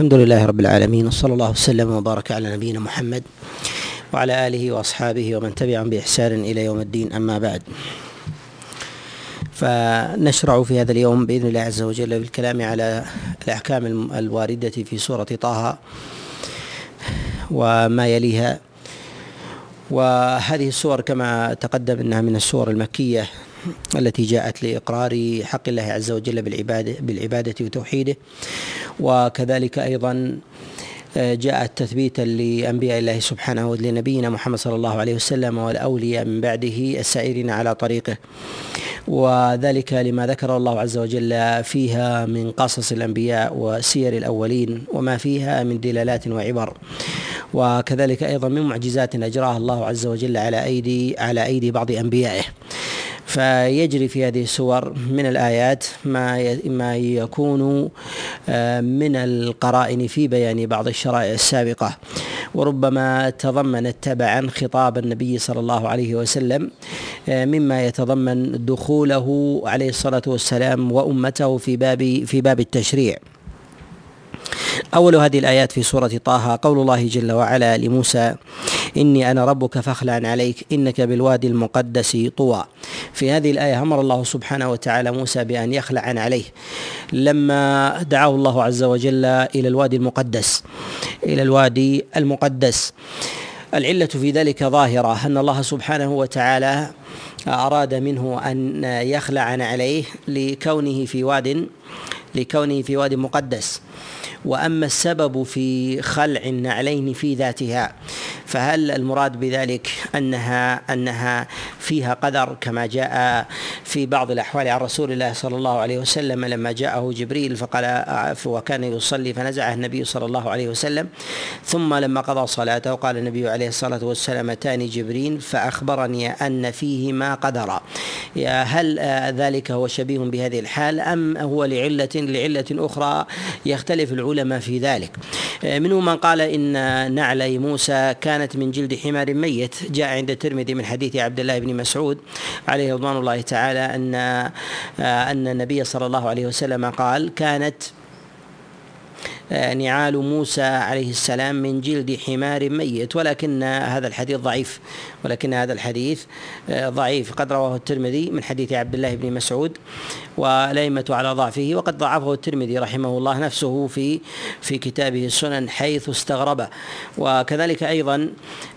الحمد لله رب العالمين وصلى الله وسلم وبارك على نبينا محمد وعلى آله وأصحابه ومن تبعهم بإحسان إلى يوم الدين أما بعد. فنشرع في هذا اليوم بإذن الله عز وجل بالكلام على الأحكام الواردة في سورة طه وما يليها. وهذه السور كما تقدم إنها من السور المكية. التي جاءت لإقرار حق الله عز وجل بالعباده بالعبادة وتوحيده. وكذلك أيضا آه، جاءت تثبيتا لأنبياء الله سبحانه لنبينا محمد صلى الله عليه وسلم والأولياء من بعده السائرين على طريقه. وذلك لما ذكر الله عز وجل فيها من قصص الأنبياء وسير الأولين وما فيها من دلالات وعبر. وكذلك أيضا من معجزات أجراها الله عز وجل على ايدي على أيدي بعض أنبيائه. فيجري في هذه السور من الآيات ما ما يكون آه، من القرائن في بيان بعض الشرائع السابقة. وربما تضمنت تبعا خطاب النبي صلى الله عليه وسلم آه، مما يتضمن دخوله عليه الصلاة والسلام وأمته في باب في باب التشريع. أول هذه الآيات في سورة طه قول الله جل وعلا لموسى إني أنا ربك فاخلع عليك إنك بالوادي المقدس طوى. في هذه الآية أمر الله سبحانه وتعالى موسى بأن يخلع عليه. لما دعاه الله عز وجل إلى الوادي المقدس إلى الوادي المقدس العلة في ذلك ظاهرة أن الله سبحانه وتعالى أراد منه أن يخلع عليه لكونه في واد لكونه في واد مقدس. وأما السبب في خلع النعلين في ذاتها فهل المراد بذلك أنها أنها فيها قدر كما جاء في بعض الأحوال عن رسول الله صلى الله عليه وسلم لما جاءه جبريل فقال وكان يصلي فنزعه النبي صلى الله عليه وسلم. ثم لما قضى صلاته قال النبي عليه الصلاة والسلام أتاني جبريل فأخبرني أن فيه ما قدر هل ذلك هو شبيه بهذه الحال أم هو لعلة لعلة أخرى يختلف العلماء في ذلك. منهم من قال إن نعلي موسى كانت من جلد حمار ميت. جاء عند الترمذي من حديث عبد الله بن مسعود عليه رضوان الله تعالى أن أن النبي صلى الله عليه وسلم قال كانت نعال موسى عليه السلام من جلد حمار ميت ولكن هذا الحديث ضعيف ولكن هذا الحديث ضعيف. قد رواه الترمذي من حديث عبد الله بن مسعود والأئمة على ضعفه وقد ضعفه الترمذي رحمه الله نفسه في في كتابه السنن حيث استغربه وكذلك أيضا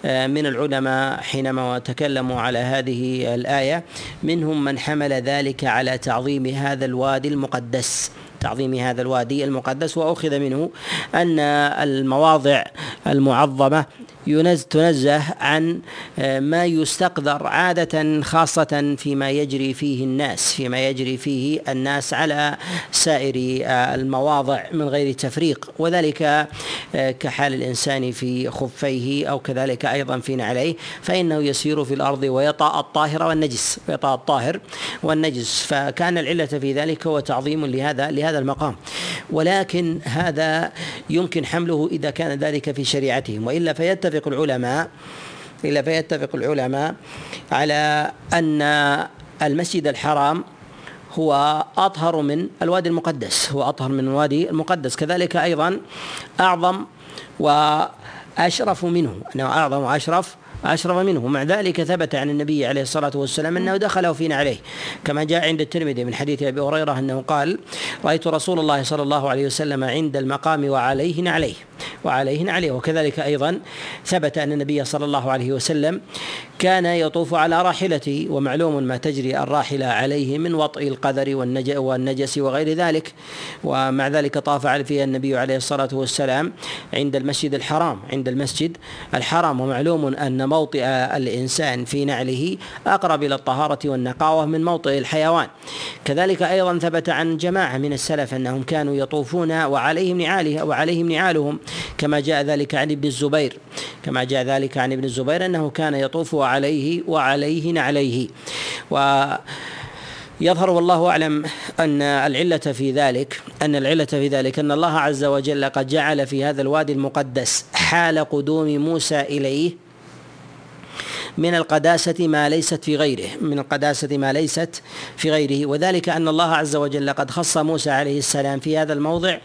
من العلماء حينما تكلموا على هذه الآية منهم من حمل ذلك على تعظيم هذا الوادي المقدس. تعظيم هذا الوادي المقدس وأخذ منه أن المواضع المعظمة ينز تنزه عن آه، ما يستقدر عادة خاصة فيما يجري فيه الناس فيما يجري فيه الناس على سائر آه، المواضع من غير تفريق. وذلك آه، كحال الإنسان في خفيه أو كذلك أيضا في نعليه. فإنه يسير في الأرض ويطأ الطاهر والنجس ويطأ الطاهر والنجس. فكان العلة في ذلك هو تعظيم لهذا لهذا المقام. ولكن هذا يمكن حمله إذا كان ذلك في شريعتهم. وإلا فيتفق يتفق العلماء إلا فيتفق العلماء على أن المسجد الحرام هو أطهر من الوادي المقدس. هو أطهر من الوادي المقدس. كذلك أيضا أعظم وأشرف منه. أنه أعظم وأشرف أشرف منه. مع ذلك ثبت عن النبي عليه الصلاة والسلام أنه دخل في نعليه كما جاء عند الترمذي من حديث أبي هريرة أنه قال رأيت رسول الله صلى الله عليه وسلم عند المقام وعليه نعليه وعليه نعليه. وكذلك أيضا ثبت أن النبي صلى الله عليه وسلم كان يطوف على راحلته ومعلوم ما تجري الراحلة عليه من وطئ القدر والنجس وغير ذلك. ومع ذلك طاف فيها النبي عليه الصلاة والسلام عند المسجد الحرام عند المسجد الحرام. ومعلوم أن موطئ الإنسان في نعله أقرب إلى الطهارة والنقاوة من موطئ الحيوان. كذلك أيضا ثبت عن جماعة من السلف أنهم كانوا يطوفون وعليهم نعالها وعليهم نعالهم كما جاء ذلك عن ابن الزبير كما جاء ذلك عن ابن الزبير أنه كان يطوف عليه وعليه نعليه. و يظهر والله أعلم أن العلة في ذلك أن العلة في ذلك أن الله عز وجل قد جعل في هذا الوادي المقدس حال قدوم موسى إليه من القداسة ما ليست في غيره من القداسة ما ليست في غيره. وذلك أن الله عز وجل قد خص موسى عليه السلام في هذا الموضع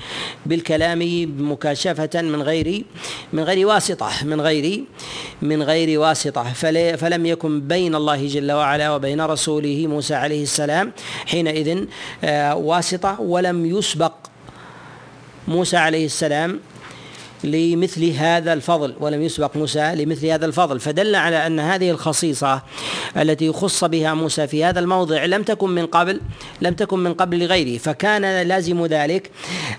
بالكلام مكاشفة من غير من غير واسطة من غير من غير واسطة. فلم يكن بين الله جل وعلا وبين رسوله موسى عليه السلام حينئذ آه، واسطة ولم يسبق موسى عليه السلام لمثل هذا الفضل ولم يسبق موسى لمثل هذا الفضل. فدل على أن هذه الخصيصة التي خص بها موسى في هذا الموضع لم تكن من قبل لم تكن من قبل لغيره فكان لازم ذلك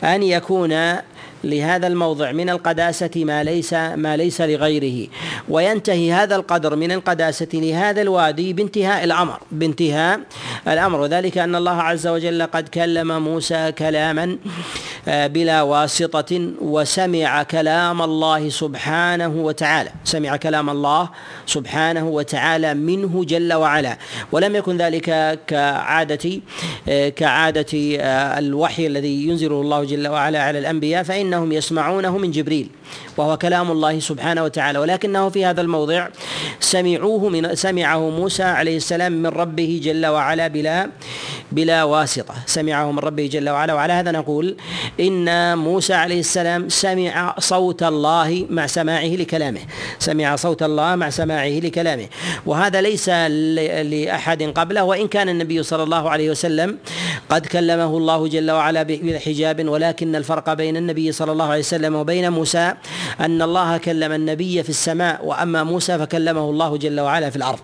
أن يكون لهذا الموضع من القداسة ما ليس ما ليس لغيره. وينتهي هذا القدر من القداسة لهذا الوادي بانتهاء الأمر بانتهاء الأمر. وذلك أن الله عز وجل قد كلم موسى كلاما آه، بلا واسطة وسمع كلام الله سبحانه وتعالى. سمع كلام الله سبحانه وتعالى منه جل وعلا. ولم يكن ذلك كعادة آه، كعادة آه، الوحي الذي ينزله الله جل وعلا على الأنبياء فإن فإنهم يسمعونه من جبريل. وهو كلام الله سبحانه وتعالى. ولكنه في هذا الموضع سمعوه من سمعه موسى عليه السلام من ربه جل وعلا بلا بلا واسطة. سمعه من ربه جل وعلا. وعلى هذا نقول إن موسى عليه السلام سمع صوت الله مع سماعه لكلامه. سمع صوت الله مع سماعه لكلامه. وهذا ليس لأحد قبله. وإن كان النبي صلى الله عليه وسلم قد كلمه الله جل وعلا بلا حجاب ولكن الفرق بين النبي صلى الله عليه وسلم وبين موسى أن الله كلم النبي في السماء وأما موسى فكلمه الله جل وعلا في الأرض.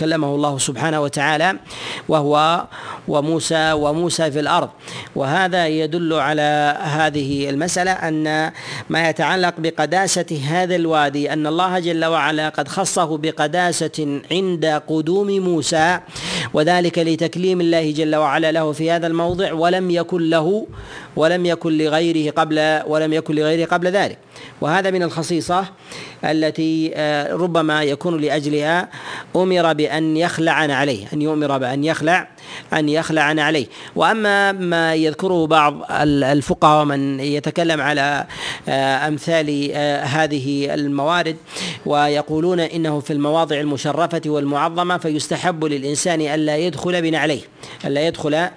كلمه الله سبحانه وتعالى وهو وموسى وموسى في الأرض. وهذا يدل على هذه المسألة أن ما يتعلق بقداسة هذا الوادي أن الله جل وعلا قد خصه بقداسة عند قدوم موسى وذلك لتكليم الله جل وعلا له في هذا الموضع ولم يكن له ولم يكن لغيره قبل ولم يكن لغيره قبل ذلك. وهذا من الخصيصة التي آه، ربما يكون لأجلها أمر بأن يخلع عليه أن يؤمر بأن يخلع أن يخلع عليه. وأما ما يذكره بعض الفقهاء ومن يتكلم على آه، أمثال آه، هذه الموارد ويقولون إنه في المواضع المشرفة والمعظمة فيستحب للإنسان ألا يدخل بنعليه ألا يدخل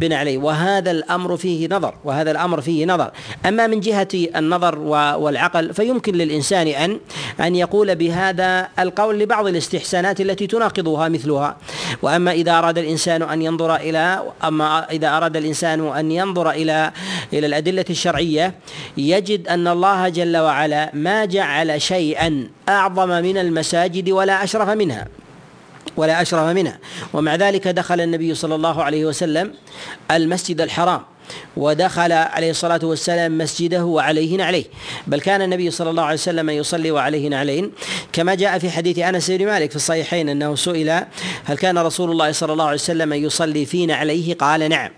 بنعليه وهذا الأمر فيه نظر وهذا الأمر فيه نظر. أما من جهة النظر والعقل فيمكن للإنسان أن أن يقول بهذا القول لبعض الاستحسانات التي تناقضها مثلها. وأما إذا أراد الإنسان أن ينظر إلى أما إذا أراد الإنسان أن ينظر إلى إلى الأدلة الشرعية يجد أن الله جل وعلا ما جعل شيئا أعظم من المساجد ولا أشرف منها ولا أشرف منها. ومع ذلك دخل النبي صلى الله عليه وسلم المسجد الحرام. ودخل عليه الصلاة والسلام مسجده وعليه نعليه بل كان النبي صلى الله عليه وسلم يصلي وعليه نعلين كما جاء في حديث أنس بن مالك في الصحيحين أنه سئل هل كان رسول الله صلى الله عليه وسلم يصلي في نعليه قال نعم.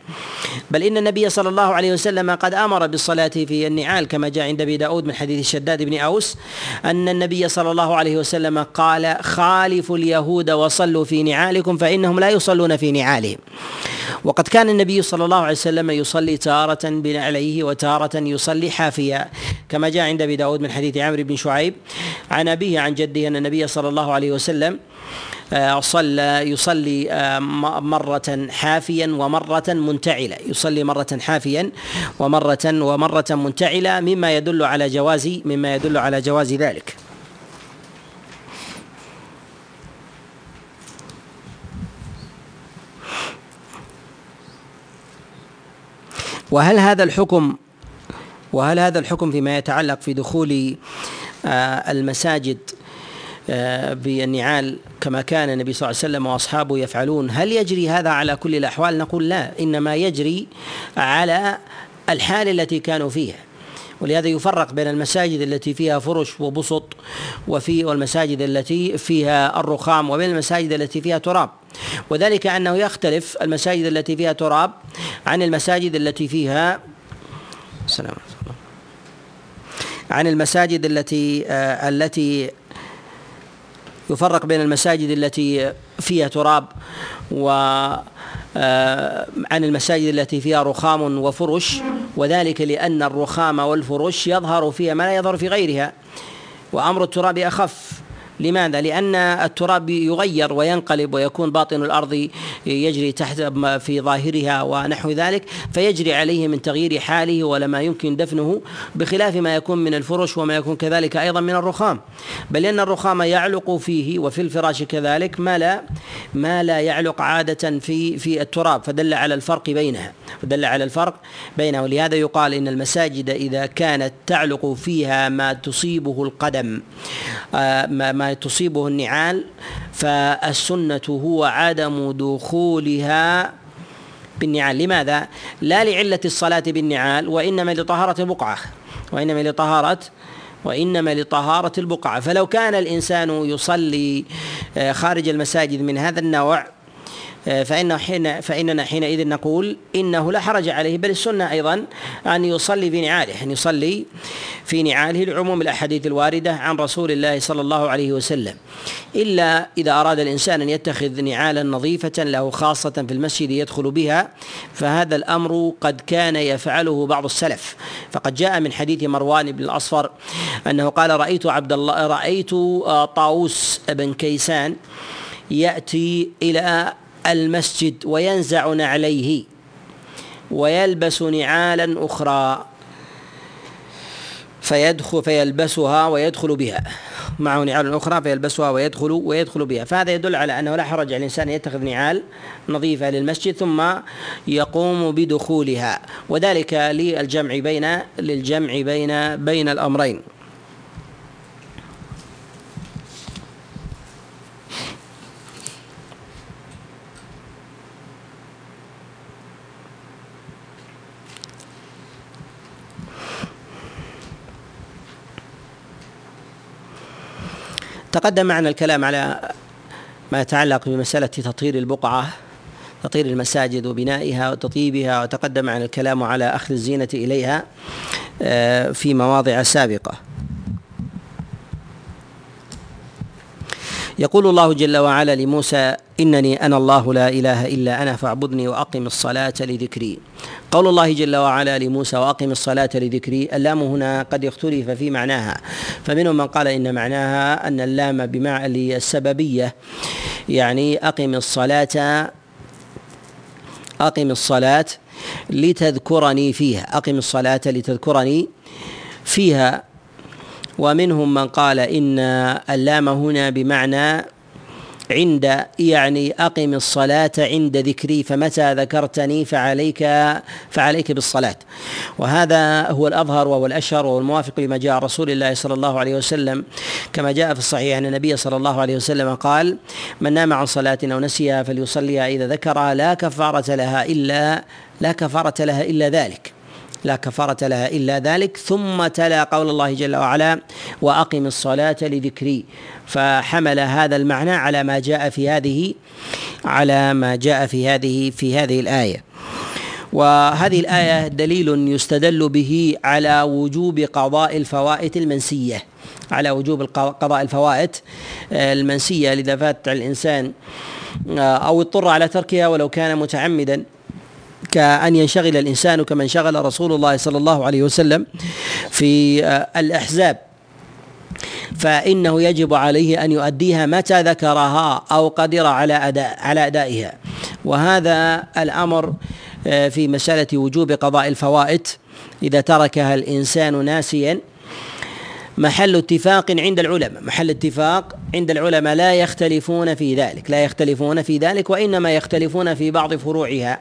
بل إن النبي صلى الله عليه وسلم قد أمر بالصلاة في النعال كما جاء عند أبي داود من حديث الشداد بن أوس أن النبي صلى الله عليه وسلم قال خالفوا اليهود وصلوا في نعالكم فإنهم لا يصلون في نعالهم. وقد كان النبي صلى الله عليه وسلم يصلي تارة بنعليه وتارة يصلي حافيا. كما جاء عند أبي داود من حديث عمرو بن شعيب عن أبيه عن جده أن النبي صلى الله عليه وسلم آه، صلى يصلي آه، مرة حافيا ومرة منتعلة يصلي مرة حافيا ومرة ومرة منتعلة مما يدل على جواز مما يدل على جواز ذلك. وهل هذا الحكم وهل هذا الحكم فيما يتعلق في دخول آه، المساجد آه، بالنعال كما كان النبي صلى الله عليه وسلم وأصحابه يفعلون هل يجري هذا على كل الأحوال؟ نقول لا إنما يجري على الحال التي كانوا فيها. ولهذا يفرق بين المساجد التي فيها فرش وبسط وفي والمساجد التي فيها الرخام وبين المساجد التي فيها تراب. وذلك أنه يختلف المساجد التي فيها تراب عن المساجد التي فيها السلام عن المساجد التي آه التي يفرق بين المساجد التي فيها تراب و عن المساجد التي فيها رخام وفرش وذلك لأن الرخام والفرش يظهر فيها ما لا يظهر في غيرها وأمر التراب أخف. لماذا؟ لأن التراب يغير وينقلب ويكون باطن الأرض يجري تحت في ظاهرها ونحو ذلك فيجري عليه من تغيير حاله ولما يمكن دفنه بخلاف ما يكون من الفرش وما يكون كذلك أيضا من الرخام بل إن الرخام يعلق فيه وفي الفراش كذلك ما لا ما لا يعلق عادة في في التراب فدل على الفرق بينها فدل على الفرق بينها ولهذا يقال إن المساجد إذا كانت تعلق فيها ما تصيبه القدم آه، ما تصيبه النعال فالسنة هو عدم دخولها بالنعال لماذا؟ لا لعلة الصلاة بالنعال وإنما لطهارة البقعة وإنما لطهارة وإنما لطهارة البقعة فلو كان الإنسان يصلي آه، خارج المساجد من هذا النوع فإنه حين فإننا حينئذ نقول إنه لا حرج عليه بل السنة أيضا أن يصلي في نعاله أن يصلي في نعاله لعموم الأحاديث الواردة عن رسول الله صلى الله عليه وسلم. إلا إذا أراد الإنسان أن يتخذ نعالا نظيفة له خاصة في المسجد يدخل بها فهذا الأمر قد كان يفعله بعض السلف. فقد جاء من حديث مروان بن الأصفر أنه قال رأيت عبد الله رأيت آه، طاووس بن كيسان يأتي إلى المسجد وينزع نعليه ويلبس نعالا أخرى فيدخل فيلبسها ويدخل بها. معه نعال أخرى فيلبسها ويدخل ويدخل بها. فهذا يدل على أنه لا حرج على الإنسان يتخذ نعال نظيفة للمسجد ثم يقوم بدخولها. وذلك للجمع بين للجمع بين بين الأمرين. تقدم معنا الكلام على ما يتعلق بمسألة تطهير البقعة تطهير المساجد وبنائها وتطيبها وتقدم معنا الكلام على أخذ الزينة إليها آه، في مواضع سابقة. يقول الله جل وعلا لموسى إنني أنا الله لا إله إلا أنا فاعبدني وأقم الصلاة لذكري. قول الله جل وعلا لموسى وأقم الصلاة لذكري اللام هنا قد اختلف في معناها. فمنهم من قال إن معناها أن اللام بمعنى السببية يعني أقم الصلاة أقم الصلاة لتذكرني فيها أقم الصلاة لتذكرني فيها. ومنهم من قال إن اللام هنا بمعنى عند يعني أقم الصلاة عند ذكري فمتى ذكرتني فعليك فعليك بالصلاة. وهذا هو الأظهر وهو الأشهر وهو الموافق لما جاء رسول الله صلى الله عليه وسلم. كما جاء في الصحيح أن النبي صلى الله عليه وسلم قال من نام عن صلاة أو نسيها فليصليها إذا ذكرها لا كفارة لها إلا لا كفارة لها إلا ذلك. لا كفارة لها إلا ذلك ثم تلا قول الله جل وعلا وأقم الصلاة لذكري. فحمل هذا المعنى على ما جاء في هذه على ما جاء في هذه في هذه الآية. وهذه الآية دليل يستدل به على وجوب قضاء الفوائت المنسية. على وجوب قضاء الفوائت المنسية إذا فات الإنسان أو اضطر على تركها ولو كان متعمدا. كأن ينشغل الإنسان كما انشغل رسول الله صلى الله عليه وسلم في آه، الأحزاب. فإنه يجب عليه أن يؤديها متى ذكرها أو قدر على أداء على أدائها. وهذا الأمر آه، في مسألة وجوب قضاء الفوائت إذا تركها الإنسان ناسيا محل اتفاق عند العلماء. محل اتفاق عند العلماء لا يختلفون في ذلك لا يختلفون في ذلك وإنما يختلفون في بعض فروعها.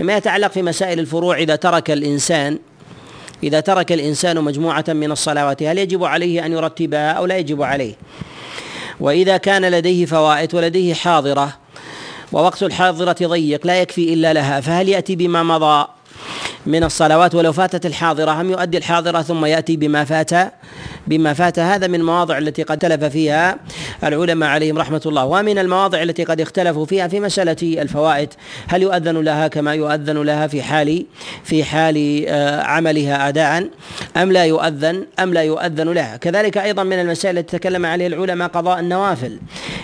مما يتعلق في مسائل الفروع إذا ترك الإنسان إذا ترك الإنسان مجموعة من الصلوات هل يجب عليه أن يرتبها أو لا يجب عليه؟ وإذا كان لديه فوائد ولديه حاضرة ووقت الحاضرة ضيق لا يكفي إلا لها فهل يأتي بما مضى؟ من الصلوات ولو فاتت الحاضرة. هم يؤدي الحاضرة ثم يأتي بما فات بما فات. هذا من المواضع التي قد اختلف فيها العلماء عليهم رحمة الله. ومن المواضع التي قد اختلفوا فيها في مسألة الفوائد. هل يؤذن لها كما يؤذن لها في حال في حال آه، عملها أداء؟ أم لا يؤذن أم لا يؤذن لها؟ كذلك أيضا من المسائل التي تكلم عليها العلماء قضاء النوافل.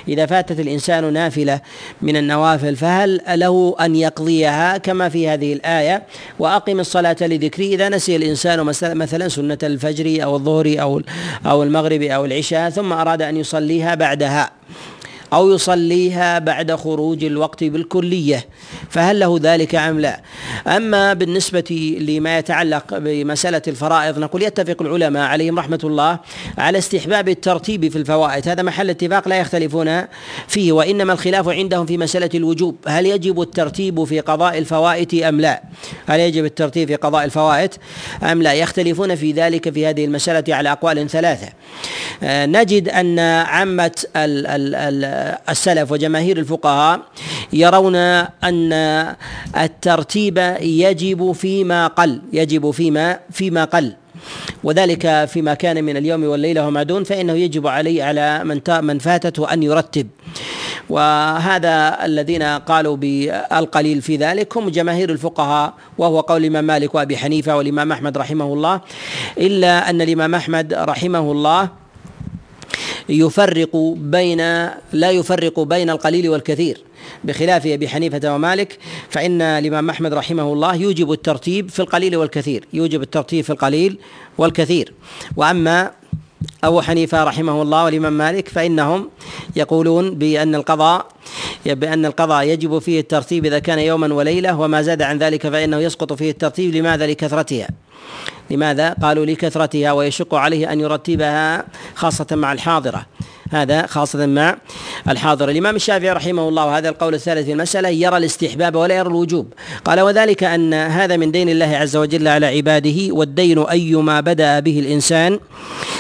إذا فاتت الإنسان نافلة من النوافل فهل له أن يقضيها كما في هذه الآية؟ وأقم الصلاة لذكري. إذا نسي الإنسان مثلا سنة الفجر أو الظهر أو أو المغرب أو العشاء ثم أراد أن يصليها بعدها. أو يصليها بعد خروج الوقت بالكلية فهل له ذلك أم لا؟ أما بالنسبة لما يتعلق بمسألة الفرائض نقول يتفق العلماء عليهم رحمة الله على استحباب الترتيب في الفوائد. هذا محل اتفاق لا يختلفون فيه وإنما الخلاف عندهم في مسألة الوجوب. هل يجب الترتيب في قضاء الفوائد أم لا؟ هل يجب الترتيب في قضاء الفوائد أم لا؟ يختلفون في ذلك في هذه المسألة على أقوال ثلاثة. آه، نجد أن عامة السلف وجماهير الفقهاء يرون أن الترتيب يجب فيما قل يجب فيما فيما قل. وذلك فيما كان من اليوم والليلة وما دون فإنه يجب عليه على من من فاتته أن يرتب. وهذا الذين قالوا بالقليل في ذلك هم جماهير الفقهاء وهو قول الإمام مالك وأبي حنيفة والإمام أحمد رحمه الله. إلا أن الإمام أحمد رحمه الله يفرق بين لا يفرق بين القليل والكثير. بخلاف أبي حنيفة ومالك فإن الإمام أحمد رحمه الله يوجب الترتيب في القليل والكثير. يوجب الترتيب في القليل والكثير. وأما أبو حنيفة رحمه الله والإمام مالك فإنهم يقولون بأن القضاء بأن القضاء يجب فيه الترتيب إذا كان يوما وليلة وما زاد عن ذلك فإنه يسقط فيه الترتيب. لماذا؟ لكثرتها. لماذا؟ قالوا لكثرتها ويشق عليه أن يرتبها خاصة مع الحاضرة. هذا خاصة مع الحاضر. الإمام الشافعي رحمه الله وهذا القول الثالث في المسألة يرى الاستحباب ولا يرى الوجوب. قال وذلك أن هذا من دين الله عز وجل على عباده والدين أيما بدأ به الإنسان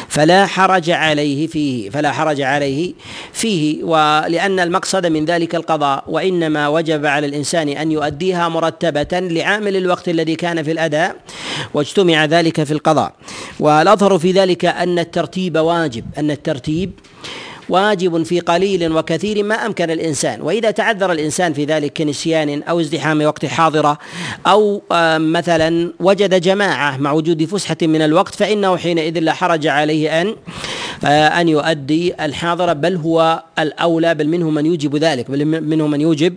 فلا حرج عليه فيه فلا حرج عليه فيه. ولأن المقصد من ذلك القضاء وإنما وجب على الإنسان أن يؤديها مرتبة لعامل الوقت الذي كان في الأداء واجتمع ذلك في القضاء. والأظهر في ذلك أن الترتيب واجب أن الترتيب واجب في قليل وكثير ما أمكن الإنسان. وإذا تعذر الإنسان في ذلك كنسيان أو ازدحام وقت حاضرة أو آه، مثلا وجد جماعة مع وجود فسحة من الوقت فإنه حينئذ لا حرج عليه أن آه، أن يؤدي الحاضرة بل هو الأولى بل منه من يوجب ذلك بل منه من يوجب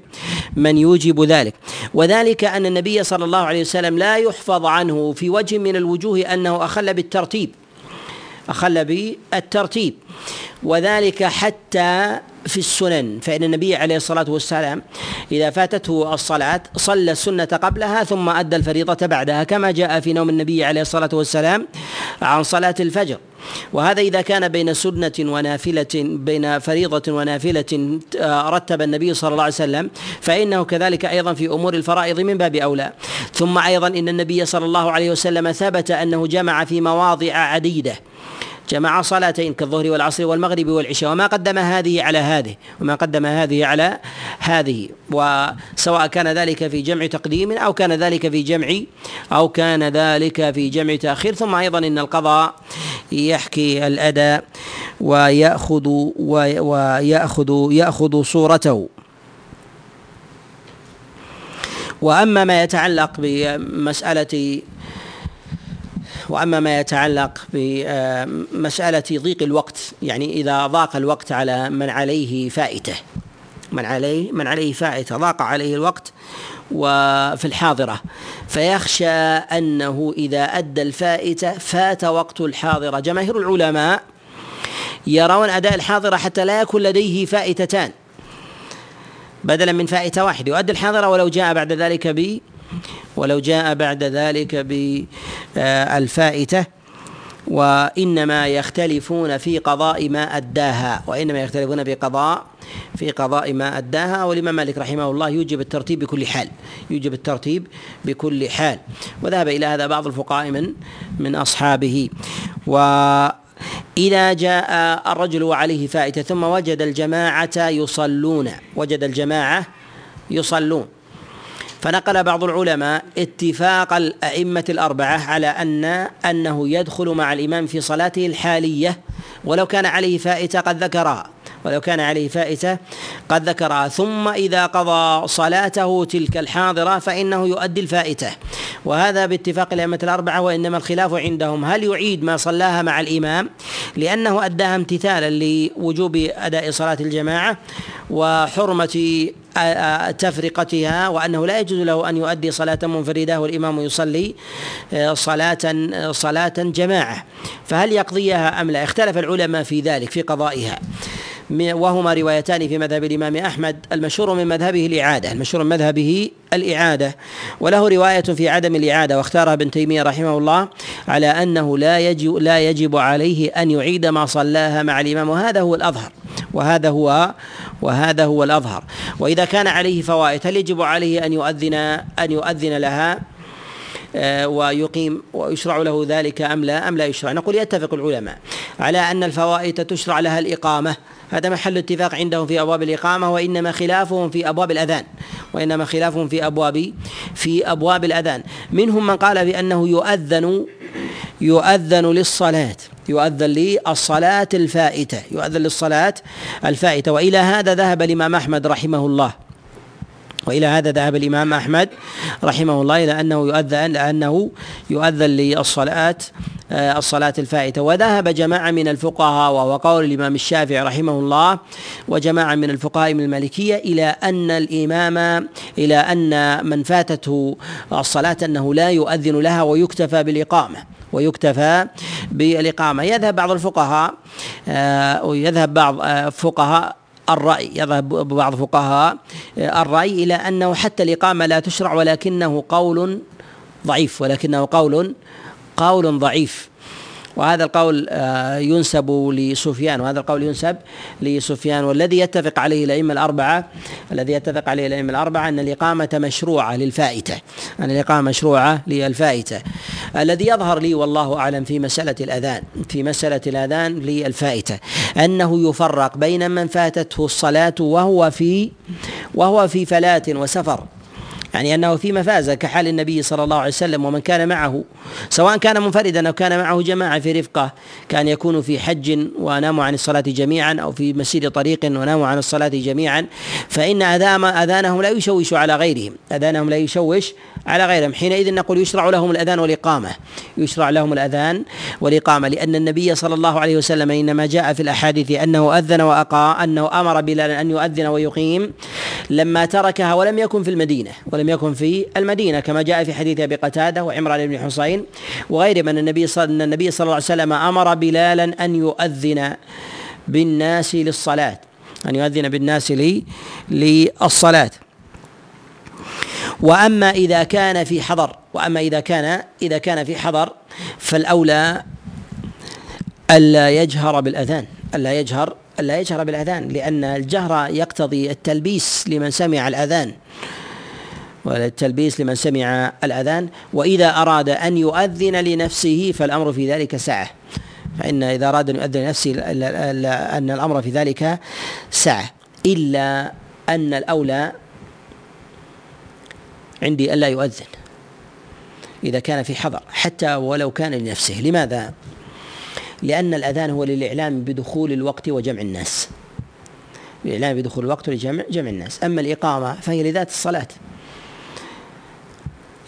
من يوجب ذلك. وذلك أن النبي صلى الله عليه وسلم لا يحفظ عنه في وجه من الوجوه أنه أخل بالترتيب. أخل بالترتيب وذلك حتى في السنن. فإن النبي عليه الصلاة والسلام إذا فاتته الصلاة صلى السنة قبلها ثم أدى الفريضة بعدها كما جاء في نوم النبي عليه الصلاة والسلام عن صلاة الفجر. وهذا إذا كان بين سنة ونافلة بين فريضة ونافلة آه، رتب النبي صلى الله عليه وسلم فإنه كذلك أيضا في أمور الفرائض من باب أولى. ثم أيضا إن النبي صلى الله عليه وسلم ثبت أنه جمع في مواضع عديدة. جمع صلاتين كالظهر والعصر والمغرب والعشاء وما قدم هذه على هذه وما قدم هذه على هذه. وسواء كان ذلك في جمع تقديم أو كان ذلك في جمع أو كان ذلك في جمع تأخير. ثم أيضا إن القضاء يحكي الأداء ويأخذ ويأخذ يأخذ صورته. وأما ما يتعلق بمسألة وأما ما يتعلق بمساله ضيق الوقت يعني إذا ضاق الوقت على من عليه فائته من عليه من عليه فائته ضاق عليه الوقت وفي الحاضرة. فيخشى أنه إذا أدى الفائتة فات وقت الحاضرة. جماهير العلماء يرون أداء الحاضرة حتى لا يكون لديه فائتتان. بدلا من فائتة واحدة. يؤدي الحاضرة ولو جاء بعد ذلك ولو جاء بعد ذلك بالفائتة وإنما يختلفون في قضاء ما أداها وإنما يختلفون في قضاء في قضاء ما أداها والإمام مالك رحمه الله يوجب الترتيب بكل حال يوجب الترتيب بكل حال. وذهب إلى هذا بعض الفقهاء من من أصحابه. وإذا جاء الرجل وعليه فائتة ثم وجد الجماعة يصلون وجد الجماعة يصلون. فنقل بعض العلماء اتفاق الأئمة الأربعة على أن أنه يدخل مع الإمام في صلاته الحالية ولو كان عليه فائتة قد ذكرها. ولو كان عليه فائتة قد ذكرها. ثم إذا قضى صلاته تلك الحاضرة فإنه يؤدي الفائتة. وهذا باتفاق الأئمة الأربعة وإنما الخلاف عندهم. هل يعيد ما صلاها مع الإمام؟ لأنه أداها امتثالا لوجوب أداء صلاة الجماعة وحرمة تفرقتها وأنه لا يجوز له أن يؤدي صلاة منفردة والإمام يصلي صلاة صلاة جماعة. فهل يقضيها أم لا؟ اختلف العلماء في ذلك في قضائها. وهما روايتان في مذهب الإمام أحمد المشهور من مذهبه الإعادة المشهور من مذهبه الإعادة. وله رواية في عدم الإعادة واختارها ابن تيمية رحمه الله على أنه لا يجب لا يجب عليه أن يعيد ما صلاها مع الإمام. وهذا هو الأظهر. وهذا هو وهذا هو الأظهر. وإذا كان عليه فوائد هل يجب عليه أن يؤذن أن يؤذن لها؟ ويقيم ويشرع له ذلك أم لا أم لا يشرع. نقول يتفق العلماء على أن الفوائد تشرع لها الإقامة. هذا محل اتفاق عندهم في أبواب الإقامة وإنما خلافهم في أبواب الأذان. وإنما خلافهم في أبواب في أبواب الأذان. منهم من قال بأنه يؤذن يؤذن للصلاة يؤذن للصلاة الفائتة يؤذن للصلاة الفائتة. وإلى هذا ذهب الإمام أحمد رحمه الله. وإلى هذا ذهب الإمام أحمد رحمه الله إلى أنه يؤذن لأنه يؤذن للصلاه آه، الصلاة الفائتة. وذهب جماعة من الفقهاء وهو قول الإمام الشافعي رحمه الله وجماعة من الفقهاء من المالكية إلى أن الإمام إلى أن من فاتته الصلاة أنه لا يؤذن لها ويكتفى بالإقامة ويكتفى بالإقامة. يذهب بعض الفقهاء آه، ويذهب بعض آه، فقهاء الرأي يذهب بعض فقهاء الرأي إلى أنه حتى الإقامة لا تشرع ولكنه قول ضعيف ولكنه قول قول ضعيف. وهذا القول آه، ينسب لسفيان وهذا القول ينسب لسفيان. والذي يتفق عليه الأئمة الأربعة الذي يتفق عليه الأئمة الأربعة أن الإقامة مشروعة للفائتة أن الإقامة مشروعة للفائتة. الذي يظهر لي والله أعلم في مسألة الأذان في مسألة الأذان للفائتة أنه يفرق بين من فاتته الصلاة وهو في وهو في فلاة وسفر. يعني أنه في مفازة كحال النبي صلى الله عليه وسلم ومن كان معه سواء كان منفردا أو كان معه جماعة في رفقة كان يكون في حج وناموا عن الصلاة جميعا أو في مسير طريق وناموا عن الصلاة جميعا فإن اذان أذانهم لا يشوش على غيرهم أذانهم لا يشوش على غيرهم. حينئذ نقول يشرع لهم الأذان والإقامة. يشرع لهم الأذان والإقامة لأن النبي صلى الله عليه وسلم إنما جاء في الأحاديث أنه أذن واقام أنه أمر بلال أن يؤذن ويقيم لما تركها ولم يكن في المدينة ولم يكن في المدينة كما جاء في حديث أبي قتادة وعمران بن حسين وغير من النبي صلى الله عليه وسلم أمر بلالا أن يؤذن بالناس للصلاة أن يؤذن بالناس لي للصلاة. وأما إذا كان في حضر وأما إذا كان إذا كان في حضر فالأولى ألا يجهر بالأذان ألا يجهر ألا يجهر بالأذان لأن الجهر يقتضي التلبيس لمن سمع الأذان. والتلبيس لمن سمع الأذان وإذا أراد أن يؤذن لنفسه فالأمر في ذلك سعه فإن إذا أراد أن يؤذن لنفسه أن الأمر في ذلك سعه إلا أن الأولى عندي ألا يؤذن إذا كان في حضر حتى ولو كان لنفسه. لماذا؟ لأن الأذان هو للإعلام بدخول الوقت وجمع الناس. الإعلام بدخول الوقت لجمع جمع الناس. أما الإقامة فهي لذات الصلاة.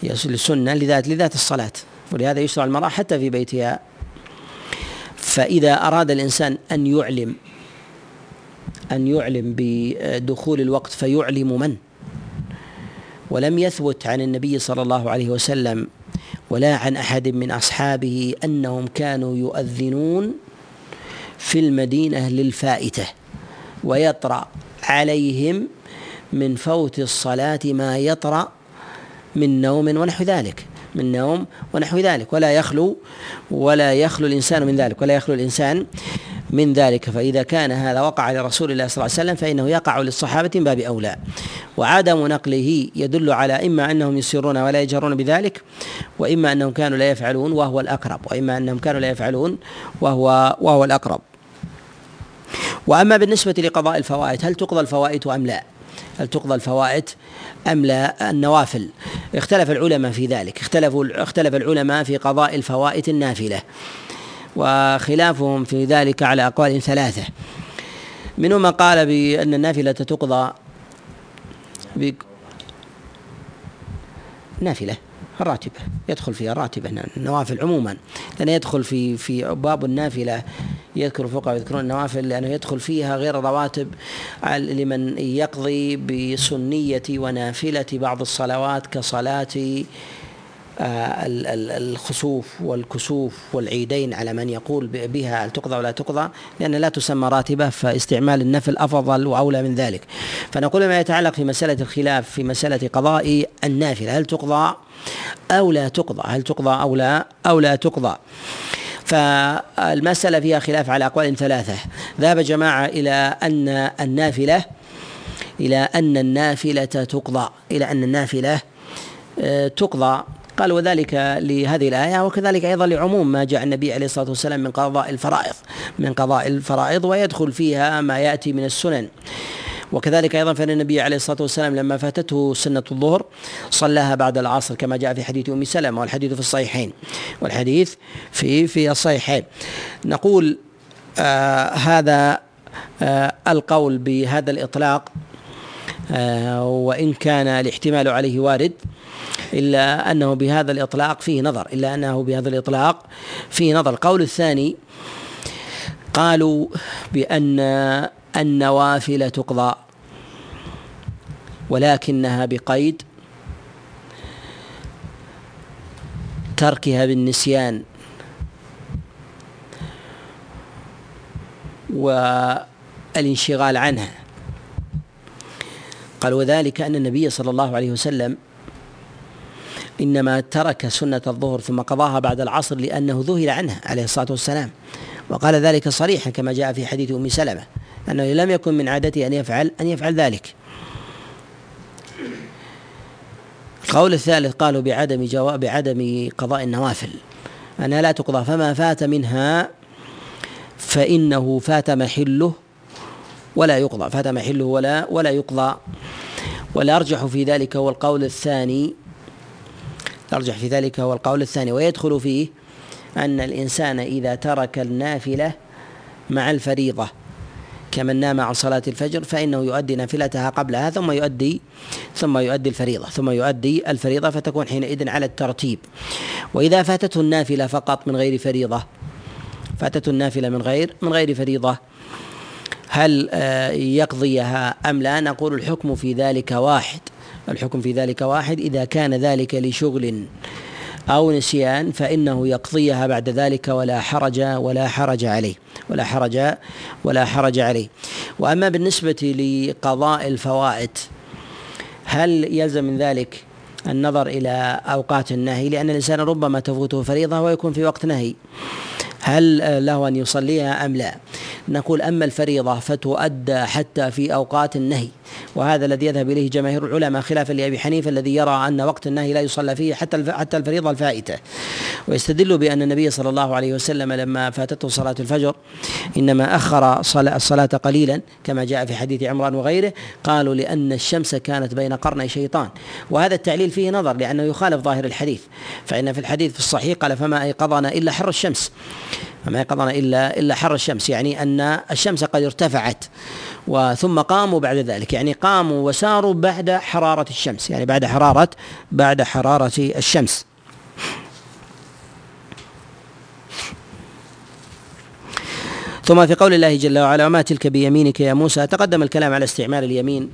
هي السنة لذات لذات الصلاة. ولهذا يشرع المرأة حتى في بيتها. فإذا أراد الإنسان أن يعلم أن يعلم بدخول الوقت فيعلم من؟ ولم يثبت عن النبي صلى الله عليه وسلم ولا عن أحد من أصحابه أنهم كانوا يؤذنون في المدينة للفائتة ويطرأ عليهم من فوت الصلاة ما يطرأ من نوم ونحو ذلك من نوم ونحو ذلك ولا يخلو ولا يخلو الإنسان من ذلك ولا يخلو الإنسان من ذلك فإذا كان هذا وقع لرسول الله صلى الله عليه وسلم فإنه يقع للصحابة من باب أولى. وعدم نقله يدل على إما أنهم يسرون ولا يجهرون بذلك وإما أنهم كانوا لا يفعلون وهو الأقرب وإما أنهم كانوا لا يفعلون وهو وهو الأقرب. وأما بالنسبة لقضاء الفوائد هل تقضى الفوائد أم لا؟ هل تقضى الفوائد أم لا؟ النوافل. اختلف العلماء في ذلك اختلفوا اختلف العلماء في قضاء الفوائد النافلة. وخلافهم في ذلك على أقوال ثلاثة. منهم من قال بأن النافلة تقضى نافلة الراتبة. يدخل فيها الراتبة النوافل عموما. لأن يدخل في في باب النافلة يذكر الفقهاء يذكرون النوافل لأنه يدخل فيها غير الرواتب لمن يقضي بسنية ونافلة بعض الصلوات كصلاة الخسوف والكسوف والعيدين على من يقول بها هل تقضى ولا تقضى لأن لا تسمى راتبة فاستعمال النفل أفضل وأولى من ذلك. فنقول ما يتعلق في مسألة الخلاف في مسألة قضاء النافلة هل تقضى أو لا تقضى؟ هل تقضى أو لا أو لا تقضى؟ فالمسألة فيها خلاف على أقوال ثلاثة. ذهب جماعة إلى أن النافلة إلى أن النافلة تقضى إلى أن النافلة آه، تقضى. قال وذلك لهذه الآية وكذلك أيضا لعموم ما جاء النبي عليه الصلاة والسلام من قضاء الفرائض من قضاء الفرائض ويدخل فيها ما يأتي من السنن. وكذلك أيضا فإن النبي عليه الصلاة والسلام لما فاتته سنة الظهر صلاها بعد العصر كما جاء في حديث أم سلمة والحديث في الصحيحين والحديث في في الصحيحين. نقول آه هذا آه القول بهذا الإطلاق آه وإن كان الاحتمال عليه وارد إلا أنه بهذا الإطلاق فيه نظر إلا أنه بهذا الإطلاق فيه نظر. القول الثاني قالوا بأن النوافل تقضى ولكنها بقيد تركها بالنسيان. والانشغال عنها. قال وذلك أن النبي صلى الله عليه وسلم إنما ترك سنة الظهر ثم قضاها بعد العصر لأنه ذهل عنها عليه الصلاة والسلام. وقال ذلك صريحا كما جاء في حديث أم سلمة أنه لم يكن من عادته أن يفعل أن يفعل ذلك. القول الثالث قالوا بعدم جواب بعدم قضاء النوافل. أنها لا تقضى فما فات منها فإنه فات محله ولا يقضى فات محله ولا ولا يقضى. والأرجح في ذلك هو القول الثاني. الأرجح في ذلك هو القول الثاني. ويدخل فيه أن الإنسان إذا ترك النافلة مع الفريضة كمن نام عن صلاة الفجر فإنه يؤدي نافلتها قبلها ثم يؤدي ثم يؤدي الفريضة ثم يؤدي الفريضة فتكون حينئذ على الترتيب. وإذا فاتته النافلة فقط من غير فريضة فاتته النافلة من غير من غير فريضة هل آه، يقضيها أم لا؟ نقول الحكم في ذلك واحد. الحكم في ذلك واحد إذا كان ذلك لشغل أو نسيان فإنه يقضيها بعد ذلك ولا حرج ولا حرج عليه ولا حرج ولا حرج عليه. وأما بالنسبة لقضاء الفوائد هل يلزم من ذلك النظر إلى أوقات النهي؟ لأن الإنسان ربما تفوته فريضة ويكون في وقت نهي. هل له أن يصليها أم لا؟ نقول أما الفريضة فتؤدى حتى في أوقات النهي. وهذا الذي يذهب إليه جماهير العلماء خلافا لأبي حنيفة الذي يرى أن وقت النهي لا يصلى فيه حتى حتى الفريضة الفائتة. ويستدل بأن النبي صلى الله عليه وسلم لما فاتته صلاة الفجر إنما أخر الصلاة قليلا كما جاء في حديث عمران وغيره قالوا لأن الشمس كانت بين قرني شيطان. وهذا التعليل فيه نظر لأنه يخالف ظاهر الحديث. فإن في الحديث في الصحيح قال فما أيقظنا إلا حر الشمس. فما ايقظنا إلا إلا حر الشمس. يعني أن الشمس قد ارتفعت وثم قاموا بعد ذلك. يعني قاموا وساروا بعد حرارة الشمس. يعني بعد حرارة بعد حرارة الشمس. ثم في قول الله جل وعلا وما تلك بيمينك يا موسى؟ تقدم الكلام على استعمال اليمين.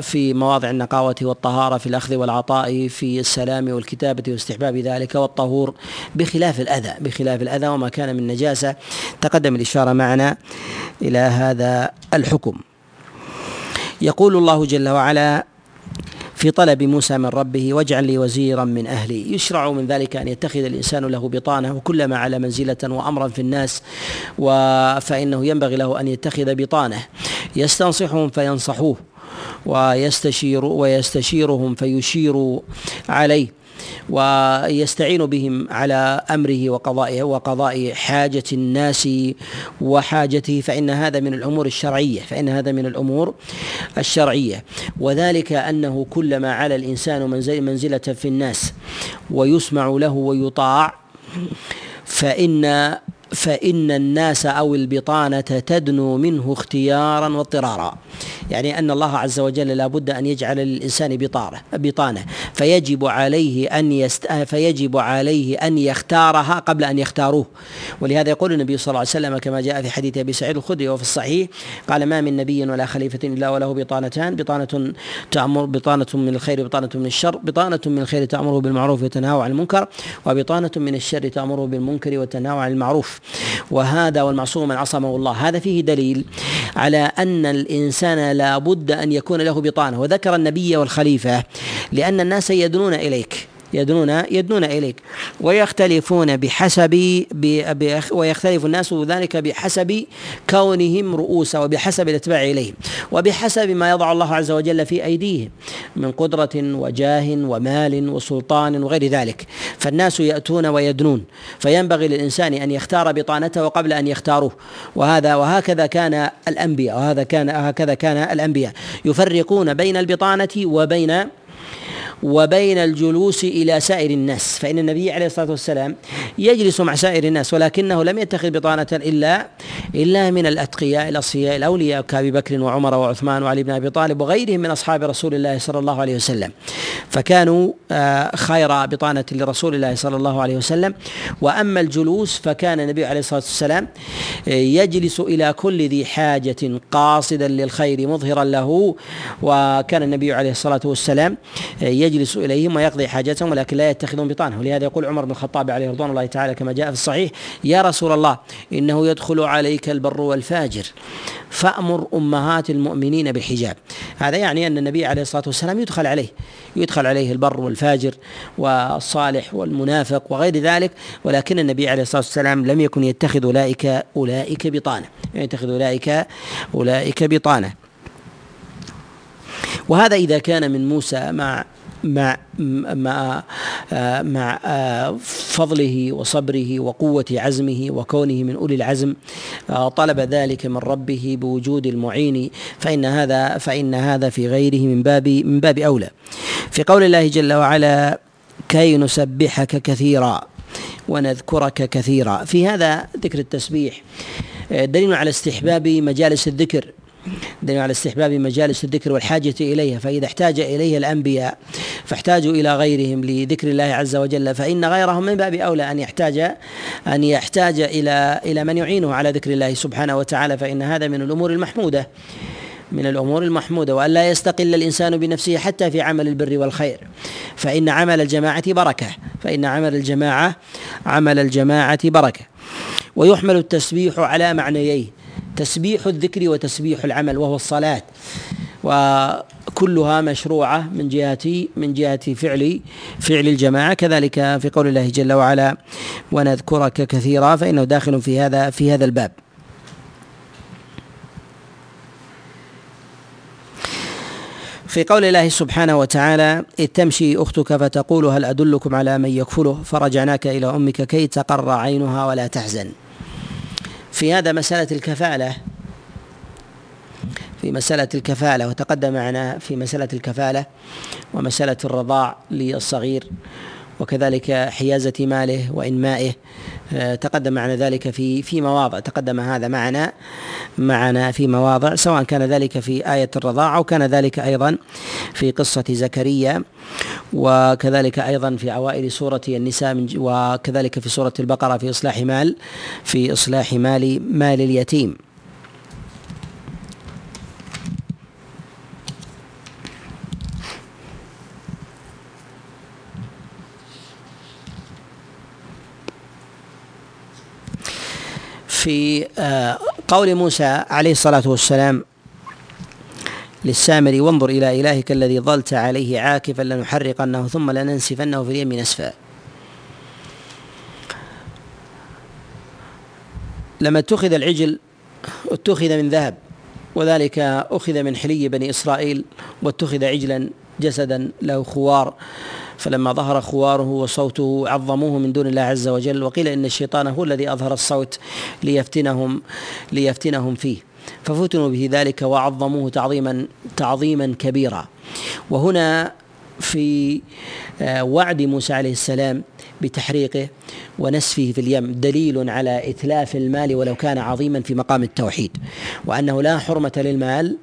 في مواضع النقاوة والطهارة في الأخذ والعطاء في السلام والكتابة واستحباب ذلك والطهور بخلاف الأذى بخلاف الأذى وما كان من نجاسة. تقدم الإشارة معنا إلى هذا الحكم. يقول الله جل وعلا في طلب موسى من ربه واجعل لي وزيرا من أهلي يشرع من ذلك أن يتخذ الإنسان له بطانة وكلما على منزله وأمرا في الناس فإنه ينبغي له أن يتخذ بطانة. يستنصحهم فينصحوه. ويستشير ويستشيرهم فيشير عليه ويستعين بهم على أمره وقضائه وقضاء حاجة الناس وحاجته. فإن هذا من الأمور الشرعية. فإن هذا من الأمور الشرعية. وذلك أنه كلما على الإنسان منزلة في الناس ويسمع له ويطاع فإن فإن الناس أو البطانة تدنو منه اختيارا واضطرارا. يعني أن الله عز وجل لا بد أن يجعل للإنسان بطانة بطانة. فيجب عليه أن يست فيجب عليه أن يختارها قبل أن يختاروه. ولهذا يقول النبي صلى الله عليه وسلم كما جاء في حديث أبي سعيد الخدري وفي الصحيح قال ما من نبي ولا خليفة إلا وله بطانتان. بطانة تأمر بطانة من الخير بطانة من الشر. بطانة من الخير تأمره بالمعروف وتنهاه عن المنكر وبطانة من الشر تأمره بالمنكر وتنهاه عن المعروف. وهذا والمعصوم من عصمه الله. هذا فيه دليل على أن الإنسان لا بد أن يكون له بطانة. وذكر النبي والخليفة لأن الناس يدنون إليك. يدنون يدنون إليك. ويختلفون بحسب ويختلف الناس ذلك بحسب كونهم رؤوسا وبحسب الاتباع إليهم. وبحسب ما يضع الله عز وجل في أيديهم. من قدرة وجاه ومال وسلطان وغير ذلك. فالناس يأتون ويدنون. فينبغي للإنسان أن يختار بطانته قبل أن يختاروه. وهذا وهكذا كان الأنبياء. وهذا كان هكذا كان الأنبياء. يفرقون بين البطانة وبين وبين الجلوس إلى سائر الناس. فإن النبي عليه الصلاة والسلام يجلس مع سائر الناس ولكنه لم يتخذ بطانة إلا إلا من الأتقياء الاصفياء الاولياء كابي بكر وعمر وعثمان وعلي بن أبي طالب وغيرهم من أصحاب رسول الله صلى الله عليه وسلم. فكانوا آه، خير بطانة لرسول الله صلى الله عليه وسلم. وأما الجلوس فكان النبي عليه الصلاة والسلام آه، يجلس إلى كل ذي حاجة قاصدا للخير مظهرا له. وكان النبي عليه الصلاة والسلام يجلس إليهم ويقضي حاجتهم ولكن لا يتخذون بطانة. ولهذا يقول عمر بن الخطاب عليه رضوان الله تعالى كما جاء في الصحيح يا رسول الله إنه يدخل عليك البر والفاجر فأمر أمهات المؤمنين بالحجاب هذا يعني أن النبي عليه الصلاة والسلام يدخل عليه يدخل عليه البر والفاجر والصالح والمنافق وغير ذلك ولكن النبي عليه الصلاة والسلام لم يكن يتخذ أولئك أولئك بطانة. يتخذ أولئك أولئك بطانة. وهذا إذا كان من موسى مع مع مع مع فضله وصبره وقوة عزمه وكونه من أولي العزم طلب ذلك من ربه بوجود المعين فإن هذا فإن هذا في غيره من باب من باب أولى. في قول الله جل وعلا كي نسبحك كثيرا ونذكرك كثيرا في هذا ذكر التسبيح دليل على استحباب مجالس الذكر. دليل على استحباب مجالس الذكر والحاجة إليها فإذا احتاج إليها الأنبياء فاحتاجوا إلى غيرهم لذكر الله عز وجل فإن غيرهم من باب أولى أن يحتاج أن يحتاج إلى إلى من يعينه على ذكر الله سبحانه وتعالى فإن هذا من الأمور المحمودة من الأمور المحمودة وأن لا يستقل الإنسان بنفسه حتى في عمل البر والخير. فإن عمل الجماعة بركة فإن عمل الجماعة عمل الجماعة بركة. ويحمل التسبيح على معنييه. تسبيح الذكر وتسبيح العمل وهو الصلاة. وكلها مشروعة من جهة من جهة فعل فعل الجماعة. كذلك في قول الله جل وعلا ونذكرك كثيرا فإنه داخل في هذا في هذا الباب. في قول الله سبحانه وتعالى إذ تمشي أختك فتقول هل أدلكم على من يكفله؟ فرجعناك إلى أمك كي تقر عينها ولا تحزن. في هذا مسألة الكفالة. في مسألة الكفالة وتقدم معنا في مسألة الكفالة ومسألة الرضاع للصغير. وكذلك حيازة ماله وإنمائه آه، تقدم معنا ذلك في في مواضع. تقدم هذا معنا معنا في مواضع سواء كان ذلك في آية الرضاعة أو كان ذلك أيضا في قصة زكريا وكذلك أيضا في أوائل سورة النساء وكذلك في سورة البقرة في إصلاح مال في إصلاح مال مال اليتيم. في آه، قول موسى عليه الصلاة والسلام للسامري وانظر إلى إلهك الذي ظلت عليه عاكفا لنحرقنه ثم لننسفنه في اليم نسفا. لما اتخذ العجل اتخذ من ذهب وذلك أخذ من حلي بني إسرائيل واتخذ عجلا جسدا له خوار. فلما ظهر خواره وصوته عظموه من دون الله عز وجل وقيل إن الشيطان هو الذي أظهر الصوت ليفتنهم ليفتنهم فيه. ففتنوا به ذلك وعظموه تعظيما تعظيما كبيرا. وهنا في آه، وعد موسى عليه السلام بتحريقه ونسفه في اليم دليل على إتلاف المال ولو كان عظيما في مقام التوحيد وأنه لا حرمة للمال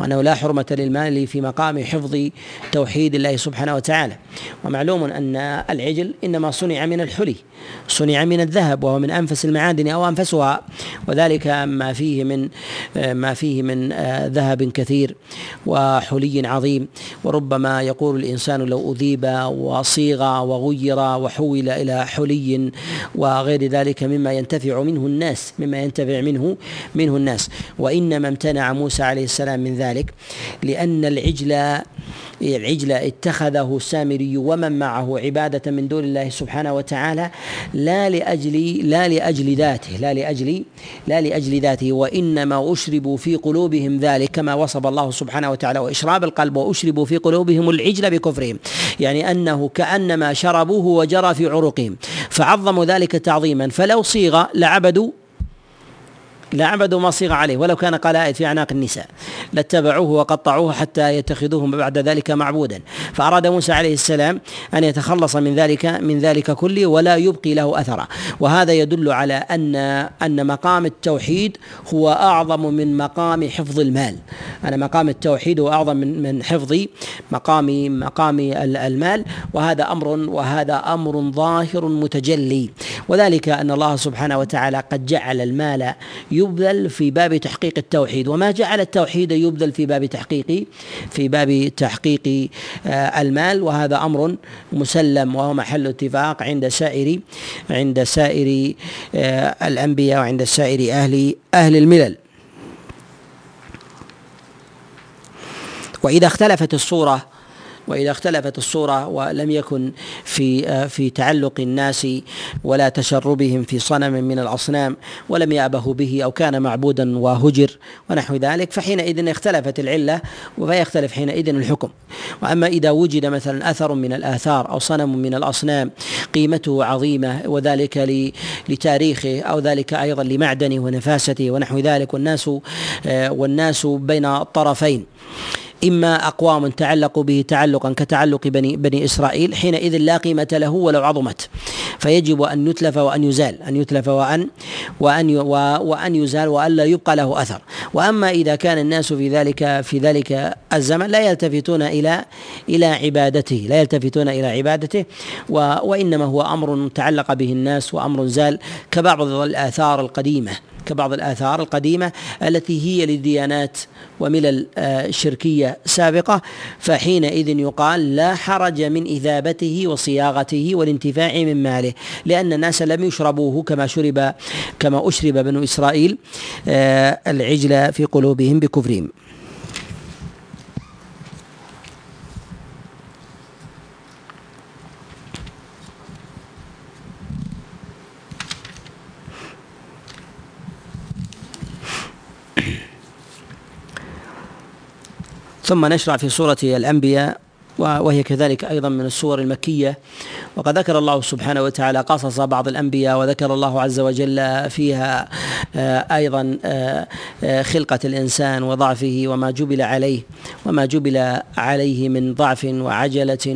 وأنه لا حرمة للمال في مقام حفظ توحيد الله سبحانه وتعالى. ومعلوم أن العجل إنما صنع من الحلي صنع من الذهب وهو من أنفس المعادن أو أنفسها. وذلك ما فيه من ما فيه من ذهب كثير وحلي عظيم. وربما يقول الإنسان لو أذيب وصيغ وغير وحول إلى حلي وغير ذلك مما ينتفع منه الناس مما ينتفع منه منه الناس. وإنما امتنع موسى عليه السلام من ذلك لأن العجل العجل اتخذه السامري ومن معه عبادة من دون الله سبحانه وتعالى لا لأجل لا لأجل ذاته لا لأجل لا لأجل ذاته وإنما أشربوا في قلوبهم ذلك كما وصف الله سبحانه وتعالى وإشراب القلب وأشربوا في قلوبهم العجل بكفرهم. يعني أنه كأنما شربوه وجرى في عروقهم. فعظموا ذلك تعظيما. فلو صيغ لعبدوا لعبدوا ما صيغ عليه ولو كان قلائد في أعناق النساء. لاتبعوه وقطعوه حتى يتخذوه بعد ذلك معبودا. فأراد موسى عليه السلام أن يتخلص من ذلك من ذلك كله ولا يبقي له أثرا. وهذا يدل على أن أن مقام التوحيد هو أعظم من مقام حفظ المال. أن مقام التوحيد هو أعظم من من حفظ مقام مقام المال. وهذا أمر وهذا أمر ظاهر متجلي. وذلك أن الله سبحانه وتعالى قد جعل المال يبذل في باب تحقيق التوحيد وما جعل التوحيد يبذل في باب تحقيق في باب تحقيق آه، المال وهذا أمر مسلم وهو محل اتفاق عند سائر عند سائر آه، الأنبياء وعند سائر أهل أهل الملل. وإذا اختلفت الصورة وإذا اختلفت الصورة ولم يكن في آه، في تعلق الناس ولا تشربهم في صنم من الأصنام ولم يأبه به أو كان معبودا وهجر ونحو ذلك فحينئذ اختلفت العلة ويختلف حينئذ الحكم. وأما إذا وجد مثلا أثر من الآثار أو صنم من الأصنام قيمته عظيمة وذلك لتاريخه أو ذلك أيضا لمعدنه ونفاسته ونحو ذلك والناس آه، والناس بين الطرفين إما أقوام تعلقوا به تعلقا كتعلق بني بني إسرائيل حينئذ لا قيمة له ولو عظمت. فيجب أن يتلف وأن يزال أن يتلف وأن وأن وأن يزال وأن لا يبقى له أثر. وأما إذا كان الناس في ذلك في ذلك الزمن لا يلتفتون إلى إلى عبادته لا يلتفتون إلى عبادته. وإنما هو أمر تعلق به الناس وأمر زال كبعض الآثار القديمة. كبعض الآثار القديمة التي هي للديانات وملل آه، شركية سابقة فحينئذ يقال لا حرج من إذابته وصياغته والانتفاع من ماله لأن الناس لم يشربوه كما شرب كما أشرب بنو إسرائيل آه، العجل في قلوبهم بكفرهم. ثم نشرع في سورة الأنبياء وهي كذلك أيضا من السور المكية. وقد ذكر الله سبحانه وتعالى قصص بعض الأنبياء وذكر الله عز وجل فيها آه، أيضا آه، آه، خلقة الإنسان وضعفه وما جبل عليه وما جبل عليه من ضعف وعجلة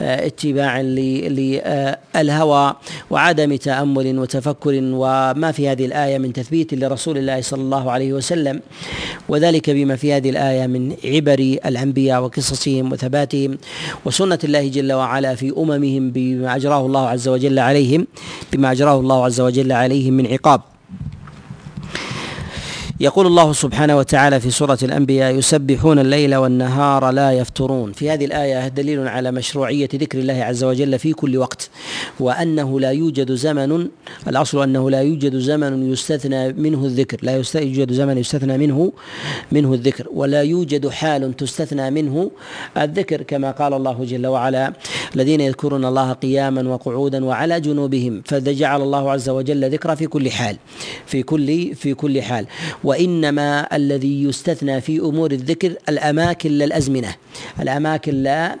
واتباع للهوى وعدم تأمل وتفكر وما في هذه الآية من تثبيت لرسول الله صلى الله عليه وسلم وذلك بما في هذه الآية من عبر الأنبياء وقصصهم وثباتهم وسنة الله جل وعلا في أممهم بما أجراه الله عز وجل عليهم بما أجراه الله عز وجل عليهم من عقاب. يقول الله سبحانه وتعالى في سورة الأنبياء يسبحون الليل والنهار لا يفترون. في هذه الآية دليل على مشروعية ذكر الله عز وجل في كل وقت وأنه لا يوجد زمن الأصل أنه لا يوجد زمن يستثنى منه الذكر لا يوجد زمن يستثنى منه منه الذكر ولا يوجد حال تستثنى منه الذكر كما قال الله جل وعلا الذين يذكرون الله قياما وقعودا وعلى جنوبهم فجعل الله عز وجل ذكر في كل حال في كل في كل حال. وإنما الذي يستثنى في أمور الذكر الأماكن للأزمنة. الأماكن لا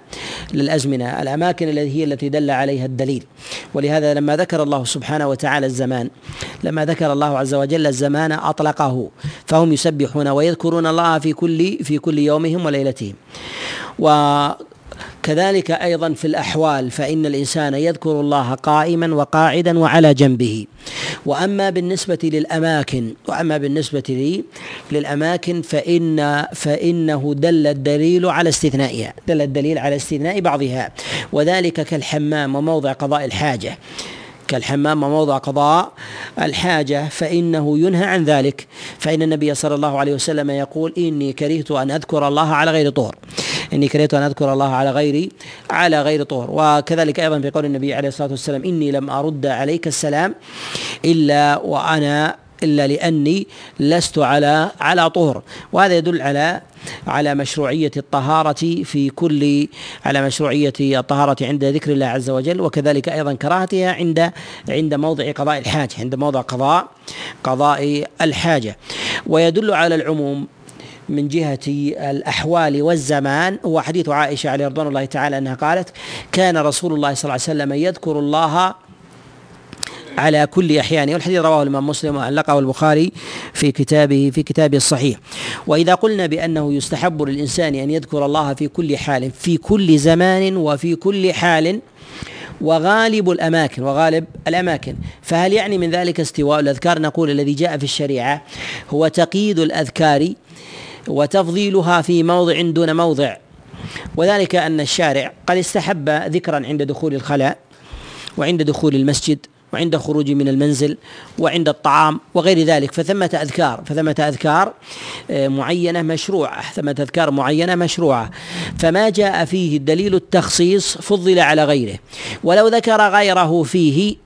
للأزمنة. الأماكن التي هي التي دل عليها الدليل. ولهذا لما ذكر الله سبحانه وتعالى الزمان لما ذكر الله عز وجل الزمان أطلقه فهم يسبحون ويذكرون الله في كل في كل يومهم وليلتهم. و كذلك أيضا في الأحوال فإن الإنسان يذكر الله قائما وقاعدا وعلى جنبه. وأما بالنسبة للأماكن وأما بالنسبة لي للأماكن فإن فإنه دل الدليل على استثنائها دل الدليل على استثناء بعضها. وذلك كالحمام وموضع قضاء الحاجة. كالحمام وموضع قضاء الحاجة فإنه ينهى عن ذلك. فإن النبي صلى الله عليه وسلم يقول إني كرهت أن أذكر الله على غير طهر إني كرهت أن أذكر الله على غير على غير طهر وكذلك أيضا في قول النبي عليه الصلاة والسلام إني لم أرد عليك السلام إلا وأنا إلا لأني لست على على طهر وهذا يدل على على مشروعية الطهارة في كل على مشروعية الطهارة عند ذكر الله عز وجل وكذلك أيضا كراهتها عند عند موضع قضاء الحاجة عند موضع قضاء قضاء الحاجة. ويدل على العموم من جهة الأحوال والزمان هو حديث عائشة عليه رضوان الله تعالى أنها قالت كان رسول الله صلى الله عليه وسلم يذكر الله على كل أحيانه والحديث رواه الإمام مسلم وعلقه البخاري في كتابه في كتابه الصحيح. وإذا قلنا بأنه يستحب للإنسان أن يذكر الله في كل حال في كل زمان وفي كل حال وغالب الأماكن وغالب الأماكن فهل يعني من ذلك استواء الأذكار؟ نقول الذي جاء في الشريعة هو تقييد الأذكار وتفضيلها في موضع دون موضع. وذلك أن الشارع قد استحب ذكرا عند دخول الخلاء وعند دخول المسجد وعند خروج من المنزل وعند الطعام وغير ذلك. فثمة أذكار فثمة أذكار آه، معينة مشروعة. ثمة أذكار معينة مشروعة. فما جاء فيه الدليل التخصيص فضل على غيره. ولو ذكر غيره فيه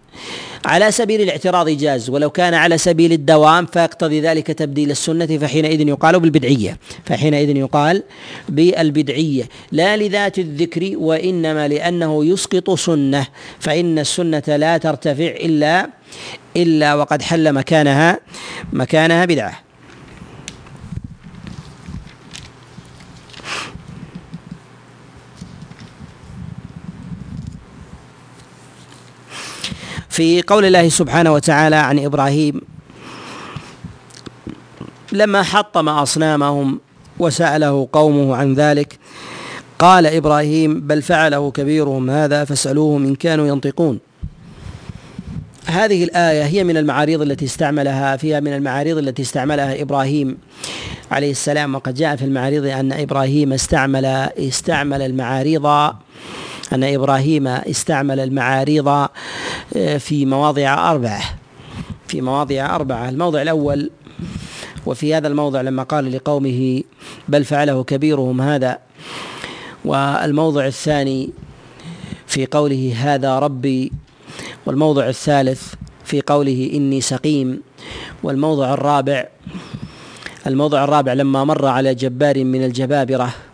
على سبيل الاعتراض جاز ولو كان على سبيل الدوام فيقتضي ذلك تبديل السنة فحينئذ يقال بالبدعية فحينئذ يقال بالبدعية. لا لذات الذكر وإنما لأنه يسقط سنة فإن السنة لا ترتفع إلا إلا وقد حل مكانها مكانها بدعة. في قول الله سبحانه وتعالى عن إبراهيم لما حطم اصنامهم وسأله قومه عن ذلك قال إبراهيم بل فعله كبيرهم هذا فاسالوهم إن كانوا ينطقون. هذه الآية هي من المعاريض التي استعملها فيها من المعاريض التي استعملها إبراهيم عليه السلام وقد جاء في المعاريض أن إبراهيم استعمل استعمل المعاريض أن إبراهيم استعمل المعاريض آه، في مواضع أربعة. في مواضع أربعة الموضع الأول وفي هذا الموضع لما قال لقومه بل فعله كبيرهم هذا. والموضع الثاني في قوله هذا ربي والموضع الثالث في قوله إني سقيم. والموضع الرابع الموضع الرابع لما مر على جبار من الجبابرة.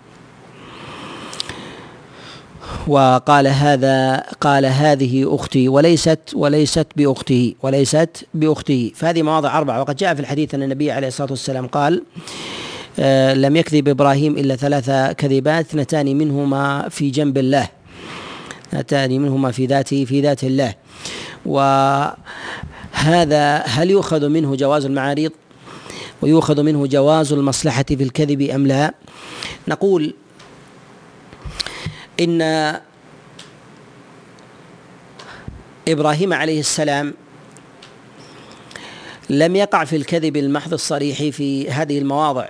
وقال هذا قال هذه أختي وليست وليست باخته وليست باخته فهذه مواضع أربعة. وقد جاء في الحديث أن النبي عليه الصلاة والسلام قال آه لم يكذب إبراهيم إلا ثلاث كذبات اثنتان منهما في جنب الله. اثنتان منهما في ذاته في ذات الله. وهذا هل يؤخذ منه جواز المعاريض ويؤخذ منه جواز المصلحة في الكذب أم لا؟ نقول إن إبراهيم عليه السلام لم يقع في الكذب المحض الصريح في هذه المواضع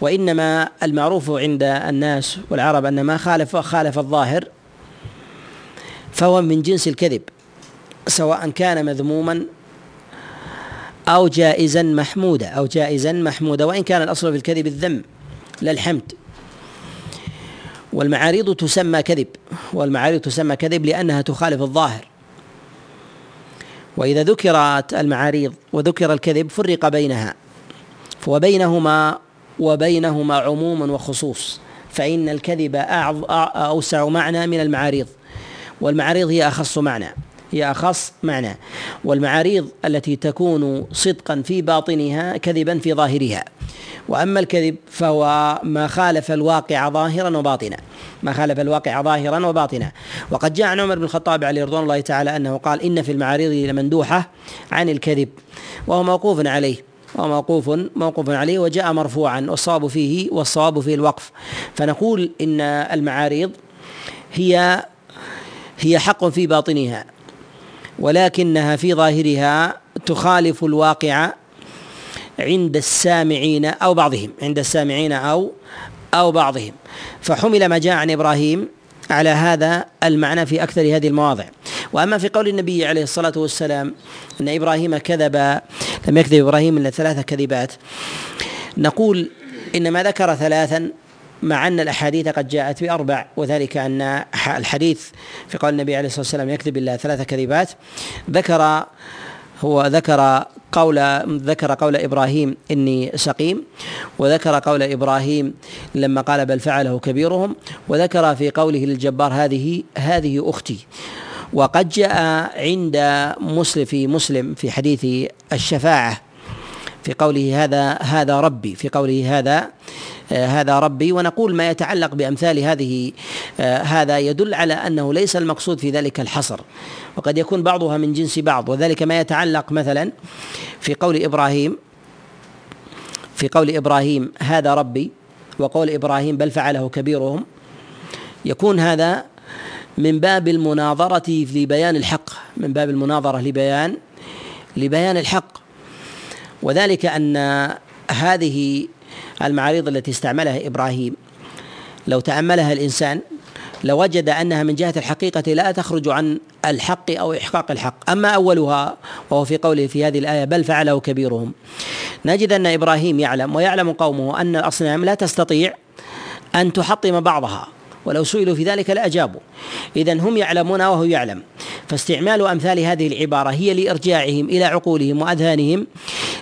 وإنما المعروف عند الناس والعرب أن ما خالف خالف الظاهر فهو من جنس الكذب سواء كان مذموما أو جائزا محمودا أو جائزا محمودا وإن كان الأصل في الكذب الذم لا الحمد. والمعاريض تسمى كذب والمعاريض تسمى كذب لأنها تخالف الظاهر. وإذا ذكرت المعاريض وذكر الكذب فرق بينها وبينهما وبينهما عموم وخصوص فإن الكذب أوسع معنى من المعاريض والمعاريض هي أخص معنى. هي أخص معنى والمعاريض التي تكون صدقا في باطنها كذبا في ظاهرها. وأما الكذب فهو ما خالف الواقع ظاهرا وباطنا. ما خالف الواقع ظاهرا وباطنا. وقد جاء عن عمر بن الخطاب عليه رضوان الله تعالى أنه قال إن في المعاريض لمندوحة عن الكذب وهو موقوف عليه وموقوف موقوف عليه وجاء مرفوعا والصواب فيه والصواب فيه الوقف. فنقول إن المعاريض هي هي حق في باطنها. ولكنها في ظاهرها تخالف الواقع عند السامعين أو بعضهم عند السامعين أو أو بعضهم. فحمل ما جاء عن إبراهيم على هذا المعنى في أكثر هذه المواضع. وأما في قول النبي عليه الصلاة والسلام أن إبراهيم كذب لم يكذب إبراهيم إلا ثلاث كذبات نقول انما ذكر ثلاثا مع أن الأحاديث قد جاءت بأربع وذلك أن الحديث في قول النبي عليه الصلاة والسلام يكذب الله ثلاث كذبات. ذكر هو ذكر قول ذكر قول إبراهيم إني سقيم وذكر قول إبراهيم لما قال بل فعله كبيرهم وذكر في قوله للجبار هذه هذه أختي. وقد جاء عند مسلم في مسلم في حديث الشفاعة في قوله هذا هذا ربي في قوله هذا هذا ربي. ونقول ما يتعلق بأمثال هذه هذا يدل على أنه ليس المقصود في ذلك الحصر وقد يكون بعضها من جنس بعض. وذلك ما يتعلق مثلا في قول إبراهيم في قول إبراهيم هذا ربي. وقول إبراهيم بل فعله كبيرهم. يكون هذا من باب المناظرة لبيان الحق من باب المناظرة لبيان لبيان الحق. وذلك أن هذه المعاريض التي استعملها إبراهيم. لو تأملها الإنسان لوجد أنها من جهة الحقيقة لا تخرج عن الحق أو إحقاق الحق. أما أولها وهو في قوله في هذه الآية بل فعله كبيرهم. نجد أن إبراهيم يعلم ويعلم قومه أن الأصنام لا تستطيع أن تحطم بعضها. ولو سئلوا في ذلك لأجابوا. إذا هم يعلمون وهو يعلم. فاستعمال أمثال هذه العبارة هي لإرجاعهم إلى عقولهم وأذهانهم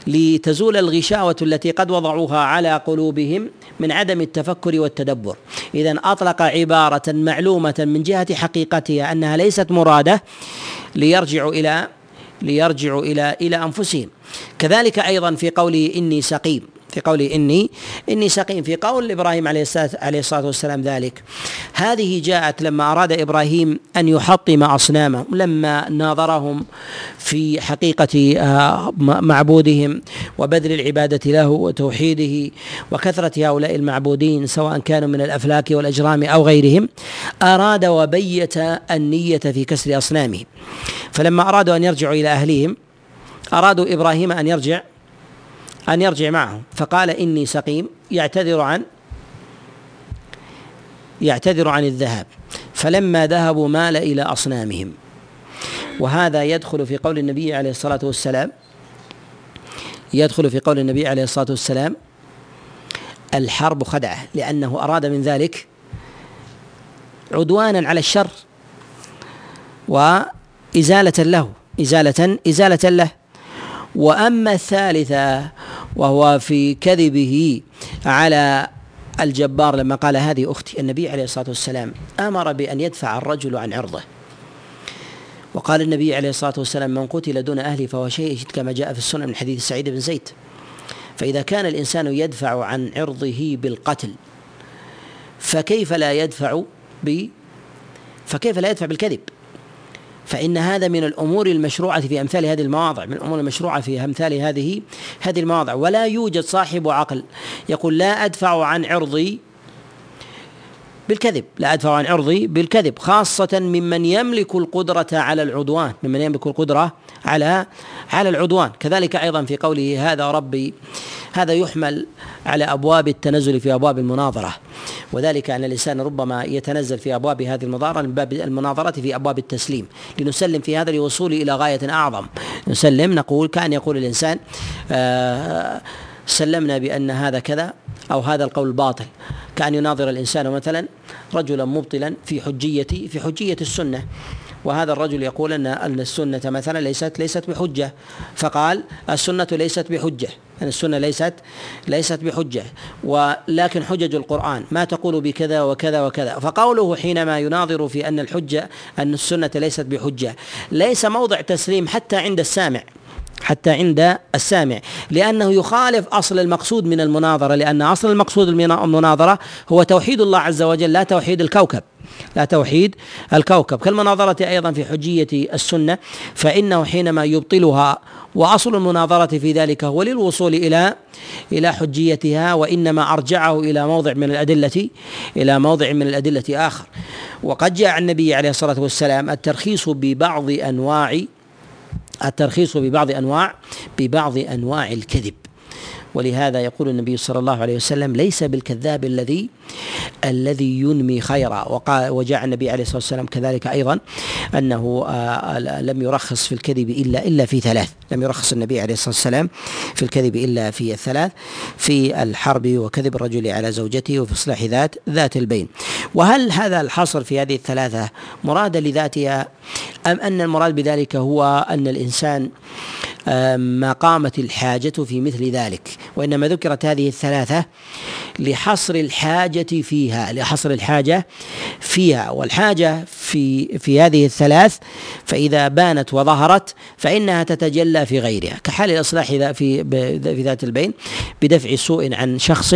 لتزول الغشاوة التي قد وضعوها على قلوبهم من عدم التفكر والتدبر. إذا أطلق عبارة معلومة من جهة حقيقتها أنها ليست مرادة ليرجعوا إلى ليرجعوا إلى إلى أنفسهم. كذلك أيضا في قوله إني سقيم. في قوله إني إني سقيم في قول إبراهيم عليه الصلاة والسلام ذلك. هذه جاءت لما أراد إبراهيم أن يحطم أصنامهم لما ناظرهم في حقيقة آه، معبودهم وبذل العبادة له وتوحيده وكثرة هؤلاء المعبودين سواء كانوا من الأفلاك والأجرام أو غيرهم أراد وبيت النية في كسر أصنامهم فلما أرادوا أن يرجعوا إلى أهليهم أرادوا إبراهيم أن يرجع أن يرجع معهم فقال إني سقيم يعتذر عن يعتذر عن الذهاب. فلما ذهبوا مال إلى أصنامهم. وهذا يدخل في قول النبي عليه الصلاة والسلام يدخل في قول النبي عليه الصلاة والسلام الحرب خدعة لأنه أراد من ذلك عدوانا على الشر وإزالة له إزالة إزالة له. وأما الثالثة وهو في كذبه على الجبار لما قال هذه أختي النبي عليه الصلاة والسلام أمر بأن يدفع الرجل عن عرضه. وقال النبي عليه الصلاة والسلام من قتل دون أهله فهو شيء كما جاء في السنن من حديث سعيد بن زيد. فإذا كان الإنسان يدفع عن عرضه بالقتل فكيف لا يدفع ب فكيف لا يدفع بالكذب؟ فإن هذا من الأمور المشروعة في أمثال هذه المواضع من الأمور المشروعة في أمثال هذه هذه المواضع. ولا يوجد صاحب عقل يقول لا أدفع عن عرضي بالكذب لا أدفع عن عرضي بالكذب خاصة ممن يملك القدرة على العدوان ممن يملك القدرة على على العدوان. كذلك أيضا في قوله هذا ربي هذا يحمل على أبواب التنزل في أبواب المناظرة. وذلك أن الإنسان ربما يتنزل في أبواب هذه المناظرة من باب المناظرة في أبواب التسليم. لنسلم في هذا لوصول إلى غاية أعظم. نسلم نقول كأن يقول الإنسان آه سلمنا بأن هذا كذا أو هذا القول باطل. كأن يناظر الإنسان مثلا رجلا مبطلا في حجيه في حجية السنة. وهذا الرجل يقول ان السنة مثلا ليست ليست بحجة. فقال السنة ليست بحجة. أن السنة ليست ليست بحجة. ولكن حجج القرآن. ما تقول بكذا وكذا وكذا. فقوله حينما يناظر في أن الحجة أن السنة ليست بحجة. ليس موضع تسليم حتى عند السامع. حتى عند السامع. لأنه يخالف أصل المقصود من المناظرة لأن أصل المقصود من المناظرة هو توحيد الله عز وجل لا توحيد الكوكب. لا توحيد الكوكب. كالمناظرة أيضا في حجية السنة فإنه حينما يبطلها وأصل المناظرة في ذلك هو للوصول إلى إلى حجيتها وإنما أرجعه إلى موضع من الأدلة إلى موضع من الأدلة آخر. وقد جاء النبي عليه الصلاة والسلام الترخيص ببعض أنواع الترخيص ببعض أنواع ببعض أنواع الكذب. ولهذا يقول النبي صلى الله عليه وسلم ليس بالكذاب الذي الذي ينمي خيرا. وقال وجاء النبي عليه الصلاة والسلام كذلك أيضا أنه آه، لم يرخص في الكذب إلا إلا في ثلاث. لم يرخص النبي عليه الصلاة والسلام في الكذب إلا في الثلاث في الحرب وكذب الرجل على زوجته وفي إصلاح ذات ذات البين. وهل هذا الحصر في هذه الثلاثة مراد لذاتها أم أن المراد بذلك هو أن الإنسان ما قامت الحاجة في مثل ذلك وإنما ذكرت هذه الثلاثة لحصر الحاجة فيها لحصر الحاجة فيها والحاجة في في هذه الثلاث فإذا بانت وظهرت فإنها تتجلى في غيرها كحال الإصلاح في في ذات البين بدفع سوء عن شخص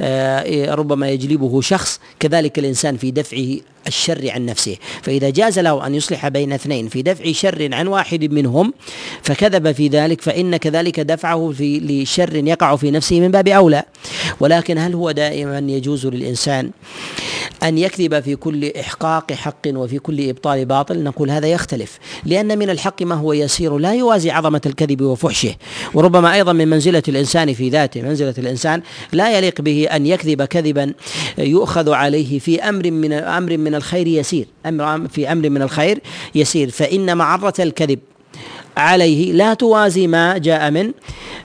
آه، ربما يجلبه شخص كذلك الإنسان في دفعه الشر عن نفسه. فإذا جاز له أن يصلح بين اثنين في دفع شر عن واحد منهم فكذب في ذلك فإن كذلك دفعه في لشر يقع في نفسه من باب أولى. ولكن هل هو دائما يجوز للإنسان أن يكذب في كل إحقاق حق وفي كل إبطال باطل؟ نقول هذا يختلف لأن من الحق ما هو يسير لا يوازي عظمة الكذب وفحشه. وربما أيضا من منزلة الإنسان في ذاته منزلة الإنسان لا يليق به أن يكذب كذبا يؤخذ عليه في أمر من أمر من الخير يسير. أمر في أمر من الخير يسير. فإن معرة الكذب عليه لا توازي ما جاء من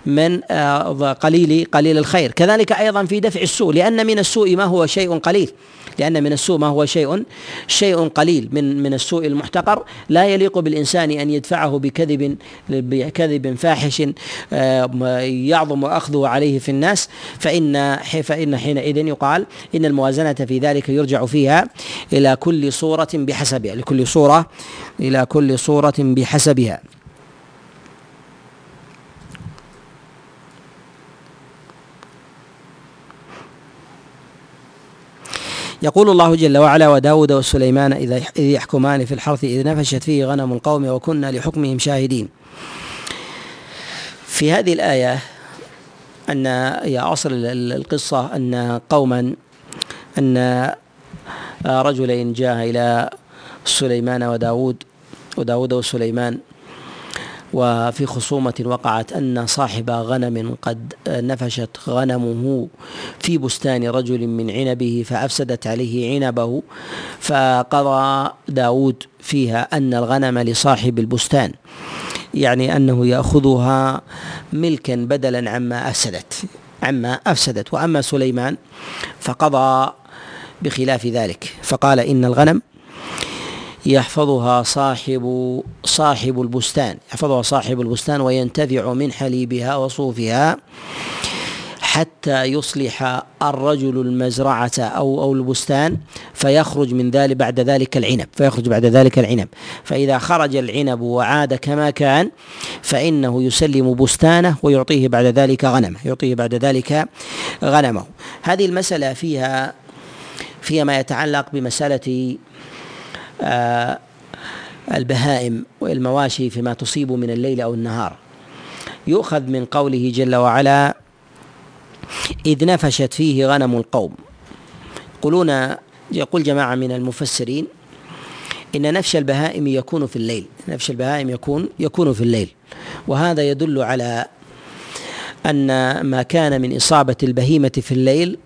من آه، قليل قليل الخير. كذلك أيضا في دفع السوء لأن من السوء ما هو شيء قليل. لأن من السوء ما هو شيء شيء قليل من من السوء المحتقر. لا يليق بالإنسان أن يدفعه بكذب بكذب فاحش آه، يعظم أخذه عليه في الناس. فإن فإن حينئذ يقال إن الموازنة في ذلك يرجع فيها إلى كل صورة بحسبها لكل صورة إلى كل صورة بحسبها. يقول الله جل وعلا وداود وسليمان إذا إذ يحكمان في الحرث إذ نفشت فيه غنم القوم وكنا لحكمهم شاهدين. في هذه الآية أن يا أصل القصة أن قوما أن رجلين جاء إلى سليمان وداود وداود وسليمان وفي خصومة وقعت أن صاحب غنم قد نفشت غنمه في بستان رجل من عنبه فأفسدت عليه عنبه فقضى داود فيها أن الغنم لصاحب البستان يعني أنه يأخذها ملكا بدلا عما أفسدت عما أفسدت وأما سليمان فقضى بخلاف ذلك فقال إن الغنم يحفظها صاحب صاحب البستان. يحفظها صاحب البستان وينتفع من حليبها وصوفها حتى يصلح الرجل المزرعة أو أو البستان فيخرج من ذلك بعد ذلك العنب فيخرج بعد ذلك العنب. فإذا خرج العنب وعاد كما كان فإنه يسلم بستانه ويعطيه بعد ذلك غنمه يعطيه بعد ذلك غنمه. هذه المسألة فيها فيها ما يتعلق بمسألة البهائم والمواشي فيما تصيب من الليل أو النهار. يؤخذ من قوله جل وعلا إذ نفشت فيه غنم القوم. يقولون يقول جماعة من المفسرين إن نفش البهائم يكون في الليل. نفش البهائم يكون يكون في الليل. وهذا يدل على أن ما كان من إصابة البهيمة في الليل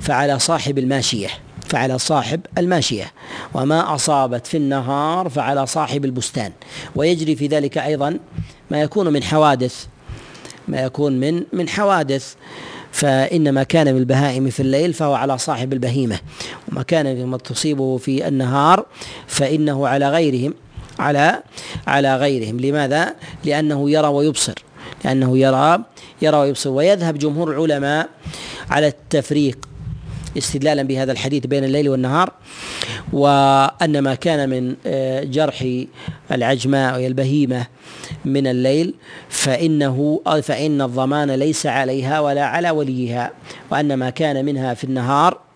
فعلى صاحب الماشية. فعلى صاحب الماشية وما أصابت في النهار فعلى صاحب البستان. ويجري في ذلك أيضا ما يكون من حوادث ما يكون من من حوادث. فإن ما كان من البهائم في الليل فهو على صاحب البهيمة. وما كان مما تصيبه في النهار فإنه على غيرهم على على غيرهم. لماذا؟ لأنه يرى ويبصر لأنه يرى يرى ويبصر. ويذهب جمهور العلماء على التفريق استدلالا بهذا الحديث بين الليل والنهار وأن ما كان من آه، جرح العجماء والبهيمة من الليل فإنه فإن الضمان ليس عليها ولا على وليها وأن ما كان منها في النهار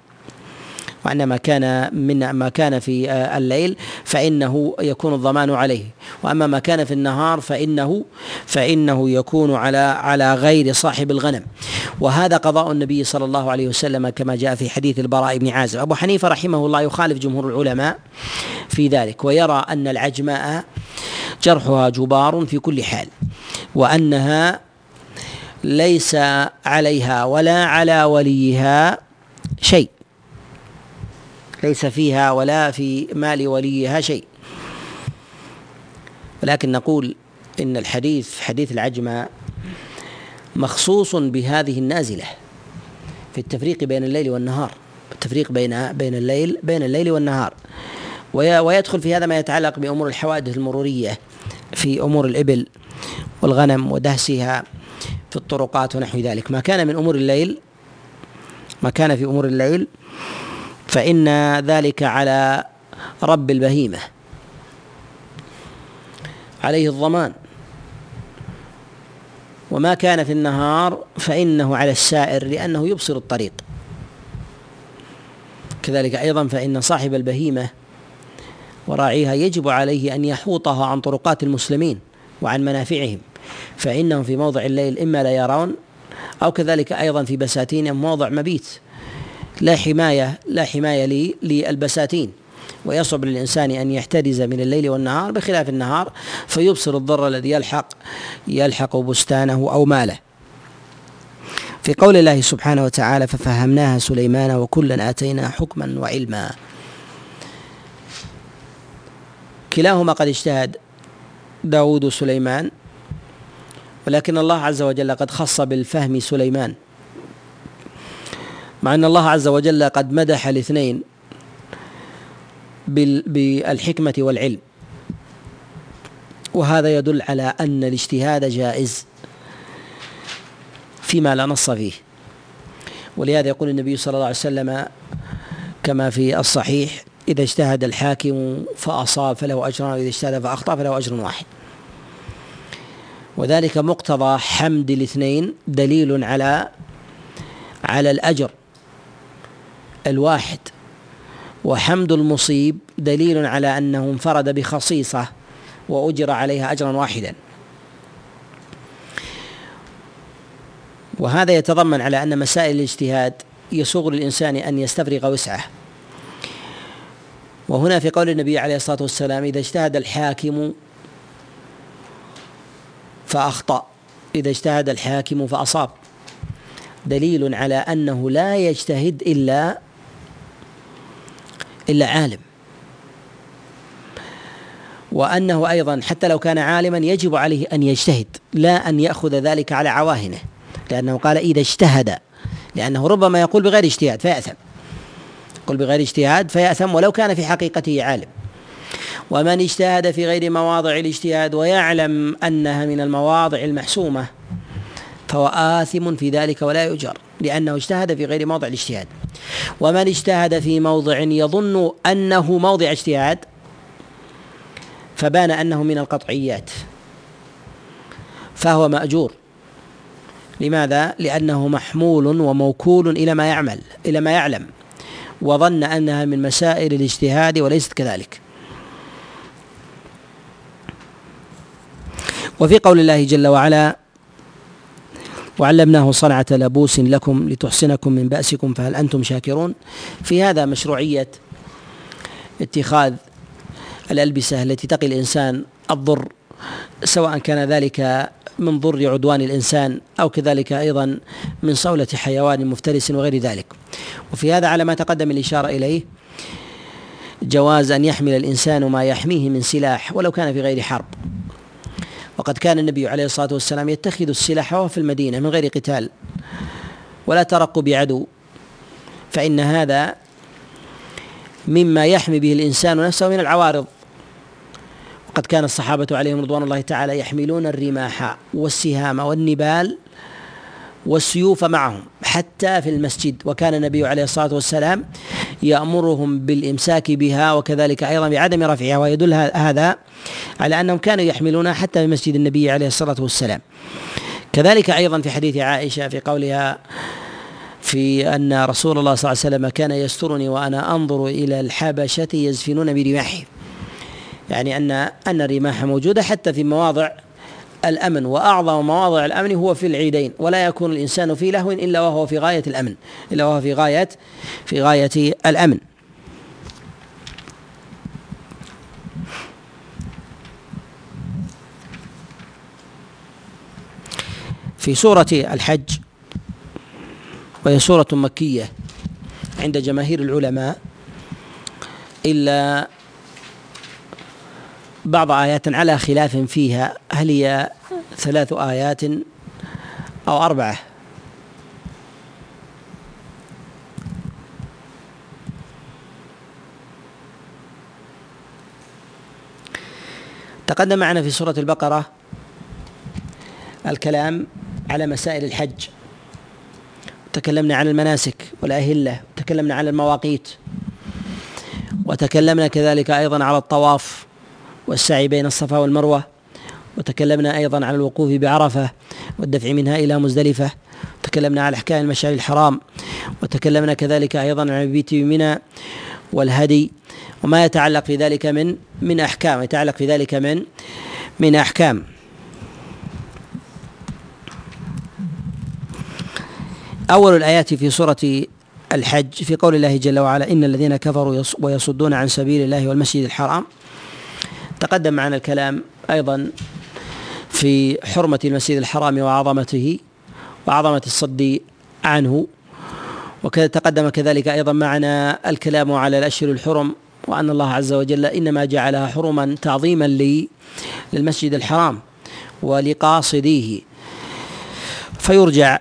وأن ما كان من ما كان في آه، الليل فإنه يكون الضمان عليه. وأما ما كان في النهار فإنه فإنه يكون على على غير صاحب الغنم. وهذا قضاء النبي صلى الله عليه وسلم كما جاء في حديث البراء بن عازب. أبو حنيفة رحمه الله يخالف جمهور العلماء في ذلك ويرى أن العجماء جرحها جبار في كل حال وأنها ليس عليها ولا على وليها شيء. ليس فيها ولا في مال وليها شيء. ولكن نقول إن الحديث حديث العجمة مخصوص بهذه النازلة في التفريق بين الليل والنهار التفريق بين بين الليل بين الليل والنهار. ويدخل في هذا ما يتعلق بأمور الحوادث المرورية في أمور الإبل والغنم ودهسها في الطرقات ونحو ذلك. ما كان من أمور الليل ما كان في أمور الليل فإن ذلك على رب البهيمة. عليه الضمان. وما كان في النهار فإنه على السائر لأنه يبصر الطريق. كذلك أيضا فإن صاحب البهيمة وراعيها يجب عليه أن يحوطها عن طرقات المسلمين وعن منافعهم. فإنهم في موضع الليل إما لا يرون أو كذلك أيضا في بساتينهم موضع مبيت. لا حماية لا حماية للبساتين. ويصعب للإنسان أن يحترز من الليل والنهار بخلاف النهار فيبصر الضر الذي يلحق يلحق بستانه أو ماله. في قول الله سبحانه وتعالى ففهمناها سليمان وكلا آتينا حكما وعلما. كلاهما قد اجتهد داود وسليمان ولكن الله عز وجل قد خص بالفهم سليمان. مع أن الله عز وجل قد مدح الاثنين بالحكمة والعلم. وهذا يدل على أن الاجتهاد جائز فيما لا نص فيه. ولهذا يقول النبي صلى الله عليه وسلم كما في الصحيح إذا اجتهد الحاكم فأصاب فله أجران وإذا اجتهد فأخطأ فله أجر واحد. وذلك مقتضى حمد الاثنين دليل على على الأجر. الواحد. وحمد المصيب دليل على أنه انفرد بخصيصة وأجر عليها اجرا واحدا. وهذا يتضمن على أن مسائل الاجتهاد يسوغ للإنسان أن يستفرغ وسعه. وهنا في قول النبي عليه الصلاة والسلام إذا اجتهد الحاكم فأخطأ إذا اجتهد الحاكم فأصاب. دليل على أنه لا يجتهد إلا إلا عالم. وأنه أيضا حتى لو كان عالما يجب عليه أن يجتهد لا أن يأخذ ذلك على عواهنه لأنه قال إذا اجتهد لأنه ربما يقول بغير اجتهاد فيأثم. يقول بغير اجتهاد فيأثم ولو كان في حقيقته عالم. ومن اجتهد في غير مواضع الاجتهاد ويعلم أنها من المواضع المحسومة فهو آثم في ذلك ولا يؤجر لأنه اجتهد في غير موضع الاجتهاد. ومن اجتهد في موضع يظن أنه موضع اجتهاد فبان أنه من القطعيات فهو مأجور لماذا؟ لأنه محمول وموكول إلى ما يعمل إلى ما يعلم وظن أنها من مسائل الاجتهاد وليست كذلك وفي قول الله جل وعلا وعلمناه صنعة لبوس لكم لتحصنكم من بأسكم فهل أنتم شاكرون؟ في هذا مشروعية اتخاذ الألبسة التي تقي الإنسان الضر سواء كان ذلك من ضر عدوان الإنسان أو كذلك أيضا من صولة حيوان مفترس وغير ذلك. وفي هذا على ما تقدم الإشارة إليه جواز أن يحمل الإنسان ما يحميه من سلاح ولو كان في غير حرب. وقد كان النبي عليه الصلاة والسلام يتخذ السلاح وهو في المدينة من غير قتال. ولا ترقب عدو فإن هذا مما يحمي به الإنسان نفسه من العوارض. وقد كان الصحابة عليهم رضوان الله تعالى يحملون الرماح والسهام والنبال والسيوف معهم حتى في المسجد. وكان النبي عليه الصلاة والسلام يأمرهم بالإمساك بها وكذلك أيضا بعدم رفعها ويدل هذا على أنهم كانوا يحملونها حتى في مسجد النبي عليه الصلاة والسلام. كذلك أيضا في حديث عائشة في قولها في أن رسول الله صلى الله عليه وسلم كان يسترني وأنا أنظر إلى الحبشة يزفنون برماحهم يعني أن أن الرماح موجودة حتى في مواضع الأمن وأعظم مواضع الأمن هو في العيدين ولا يكون الإنسان في لهو إلا وهو في غاية الأمن إلا وهو في غاية في غاية الأمن. في سورة الحج وهي سورة مكية عند جماهير العلماء إلا بعض آيات على خلاف فيها. هل هي ثلاث آيات أو أربعة؟ تقدم معنا في سورة البقرة الكلام على مسائل الحج. تكلمنا عن المناسك والأهلة وتكلمنا عن المواقيت وتكلمنا كذلك أيضا على الطواف. والسعي بين الصفا والمروة. وتكلمنا أيضا عن الوقوف بعرفة والدفع منها إلى مزدلفة. تكلمنا على أحكام المشعر الحرام. وتكلمنا كذلك أيضا عن البيت بمنى والهدي. وما يتعلق في ذلك من من أحكام. يتعلق في ذلك من من أحكام. أول الآيات في سورة الحج في قول الله جل وعلا إن الذين كفروا ويصدون عن سبيل الله والمسجد الحرام. تقدم معنا الكلام أيضا في حرمة المسجد الحرام وعظمته وعظمة الصد عنه. وكذا تقدم كذلك أيضا معنا الكلام على الأشهر الحرم وأن الله عز وجل إنما جعلها حرما تعظيما للمسجد الحرام ولقاصديه. فيرجع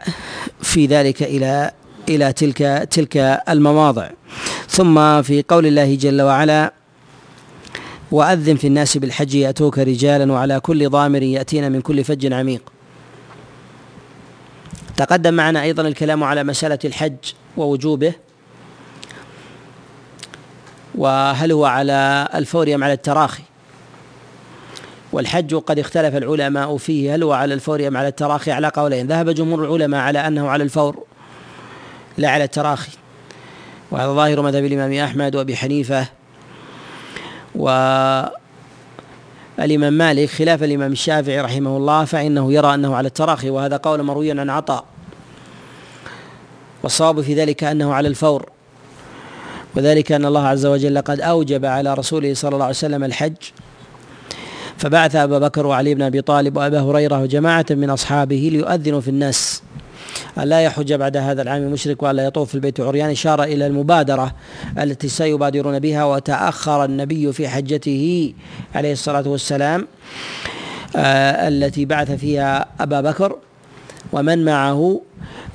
في ذلك إلى إلى تلك تلك المواضع. ثم في قول الله جل وعلا وأذن في الناس بالحج يأتوك رجالا وعلى كل ضامر يأتين من كل فج عميق. تقدم معنا أيضا الكلام على مسألة الحج ووجوبه. وهل هو على الفور أم على التراخي؟ والحج قد اختلف العلماء فيه هل هو على الفور أم على التراخي؟ على قولين ذهب جمهور العلماء على أنه على الفور لا على التراخي. وهذا ظاهر مذهب الإمام أحمد وأبي حنيفة. والإمام مالك خلاف الإمام الشافعي رحمه الله فإنه يرى أنه على التراخي وهذا قول مروي عن عطاء. والصواب في ذلك أنه على الفور. وذلك أن الله عز وجل قد أوجب على رسوله صلى الله عليه وسلم الحج. فبعث أبا بكر وعلي بن أبي طالب وأبا هريرة وجماعة من أصحابه ليؤذنوا في الناس. لا يحج بعد هذا العام مشرك وأن لا يطوف في البيت عريان. إشارة إلى المبادرة التي سيبادرون بها وتأخر النبي في حجته عليه الصلاة والسلام آه التي بعث فيها أبا بكر. ومن معه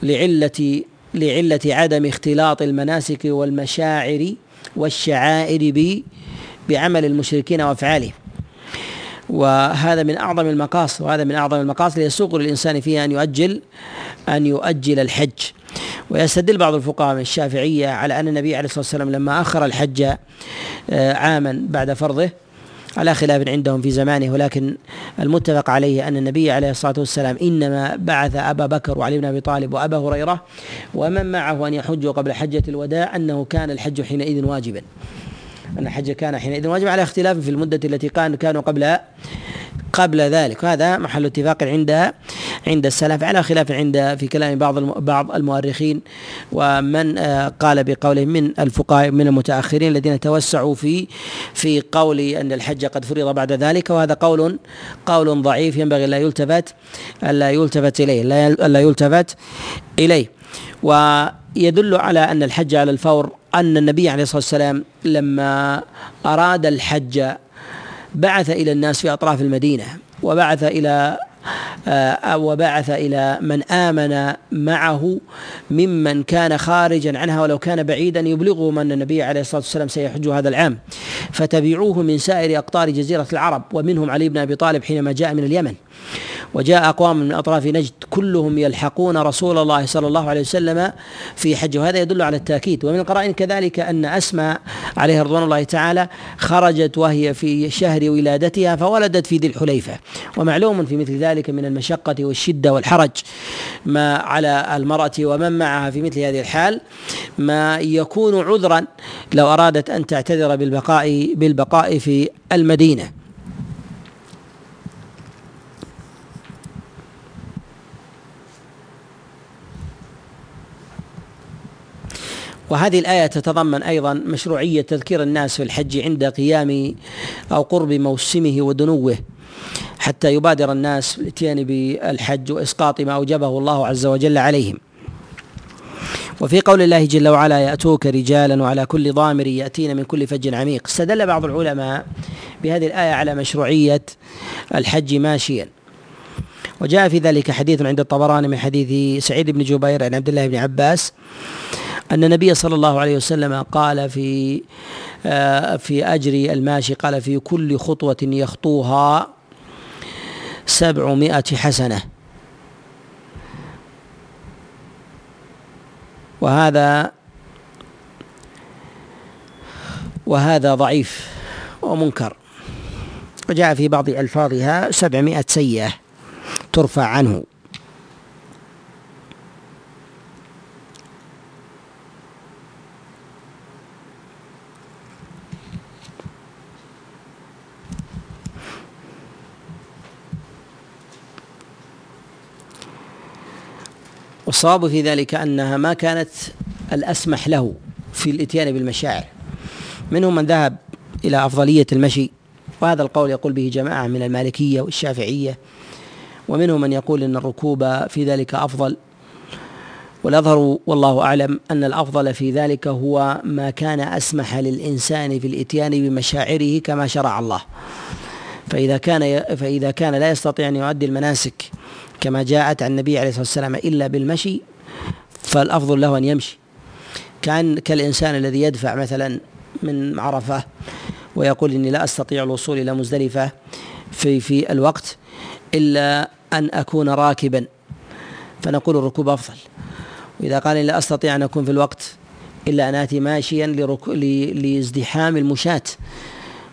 لعلة لعلة عدم اختلاط المناسك والمشاعر والشعائر بعمل المشركين وأفعالهم. وهذا من أعظم المقاصد وهذا من أعظم المقاصد يسوق للإنسان فيها أن يؤجل أن يؤجل الحج. ويستدل بعض الفقهاء من الشافعية على أن النبي عليه الصلاة والسلام لما أخر الحج آه، عاما بعد فرضه على خلاف عندهم في زمانه. ولكن المتفق عليه أن النبي عليه الصلاة والسلام إنما بعث أبا بكر وعلي بن أبي طالب وأبا هريرة ومن معه أن يحجوا قبل حجة الوداع أنه كان الحج حينئذ واجبا. أن الحج كان حينئذ واجبا على اختلاف في المدة التي كان كانوا قبل قبل ذلك. وهذا محل اتفاق عند عند السلف على خلاف عند في كلام بعض بعض المؤرخين. ومن آه، قال بقوله من الفقهاء من المتأخرين الذين توسعوا في في قول أن الحج قد فرض بعد ذلك. وهذا قول قول ضعيف ينبغي لا يلتفت الا يلتفت إليه لا يلتفت إليه. ويدل على أن الحج على الفور أن النبي عليه الصلاة والسلام لما أراد الحج بعث إلى الناس في أطراف المدينة وبعث إلى آه، وبعث إلى من آمن معه ممن كان خارجا عنها ولو كان بعيدا يبلغهم أن النبي عليه الصلاة والسلام سيحج هذا العام. فتبعوه من سائر أقطار جزيرة العرب ومنهم علي بن أبي طالب حينما جاء من اليمن. وجاء أقوام من أطراف نجد كلهم يلحقون رسول الله صلى الله عليه وسلم في حج وهذا يدل على التأكيد. ومن القرائن كذلك أن أسماء عليها رضوان الله تعالى خرجت وهي في شهر ولادتها فولدت في ذي الحليفة. ومعلوم في مثل ذلك من المشقة والشدة والحرج ما على المرأة ومن معها في مثل هذه الحال ما يكون عذرا لو أرادت أن تعتذر بالبقاء بالبقاء في المدينة. وهذه الآية تتضمن أيضا مشروعية تذكير الناس في الحج عند قيام أو قرب موسمه ودنوه حتى يبادر الناس بالاتيان بالحج وإسقاط ما أوجبه الله عز وجل عليهم. وفي قول الله جل وعلا يأتوك رجالا وعلى كل ضامر يأتين من كل فج عميق استدل بعض العلماء بهذه الآية على مشروعية الحج ماشيا. وجاء في ذلك حديث عند الطبراني من حديث سعيد بن جبير عن عبد الله بن عباس أن النبي صلى الله عليه وسلم قال في آه، في أجر الماشي قال في كل خطوة يخطوها سبعمائة حسنة. وهذا وهذا ضعيف ومنكر. وجاء في بعض ألفاظها سبعمائة سيئة ترفع عنه. والصواب في ذلك أنها ما كانت الأسمح له في الإتيان بالمشاعر. منهم من ذهب إلى أفضلية المشي وهذا القول يقول به جماعة من المالكية والشافعية. ومنهم من يقول إن الركوب في ذلك أفضل. والأظهر والله أعلم أن الأفضل في ذلك هو ما كان أسمح للإنسان في الإتيان بمشاعره كما شرع الله. فإذا كان فإذا كان لا يستطيع أن يؤدي المناسك كما جاءت عن النبي عليه الصلاة والسلام إلا بالمشي فالأفضل له أن يمشي. كأن كالإنسان الذي يدفع مثلا من عرفة ويقول إني لا أستطيع الوصول إلى مزدلفة في في الوقت إلا أن أكون راكبا فنقول الركوب أفضل. وإذا قال لا أستطيع أن أكون في الوقت إلا أن آتي ماشيا لازدحام المشاة.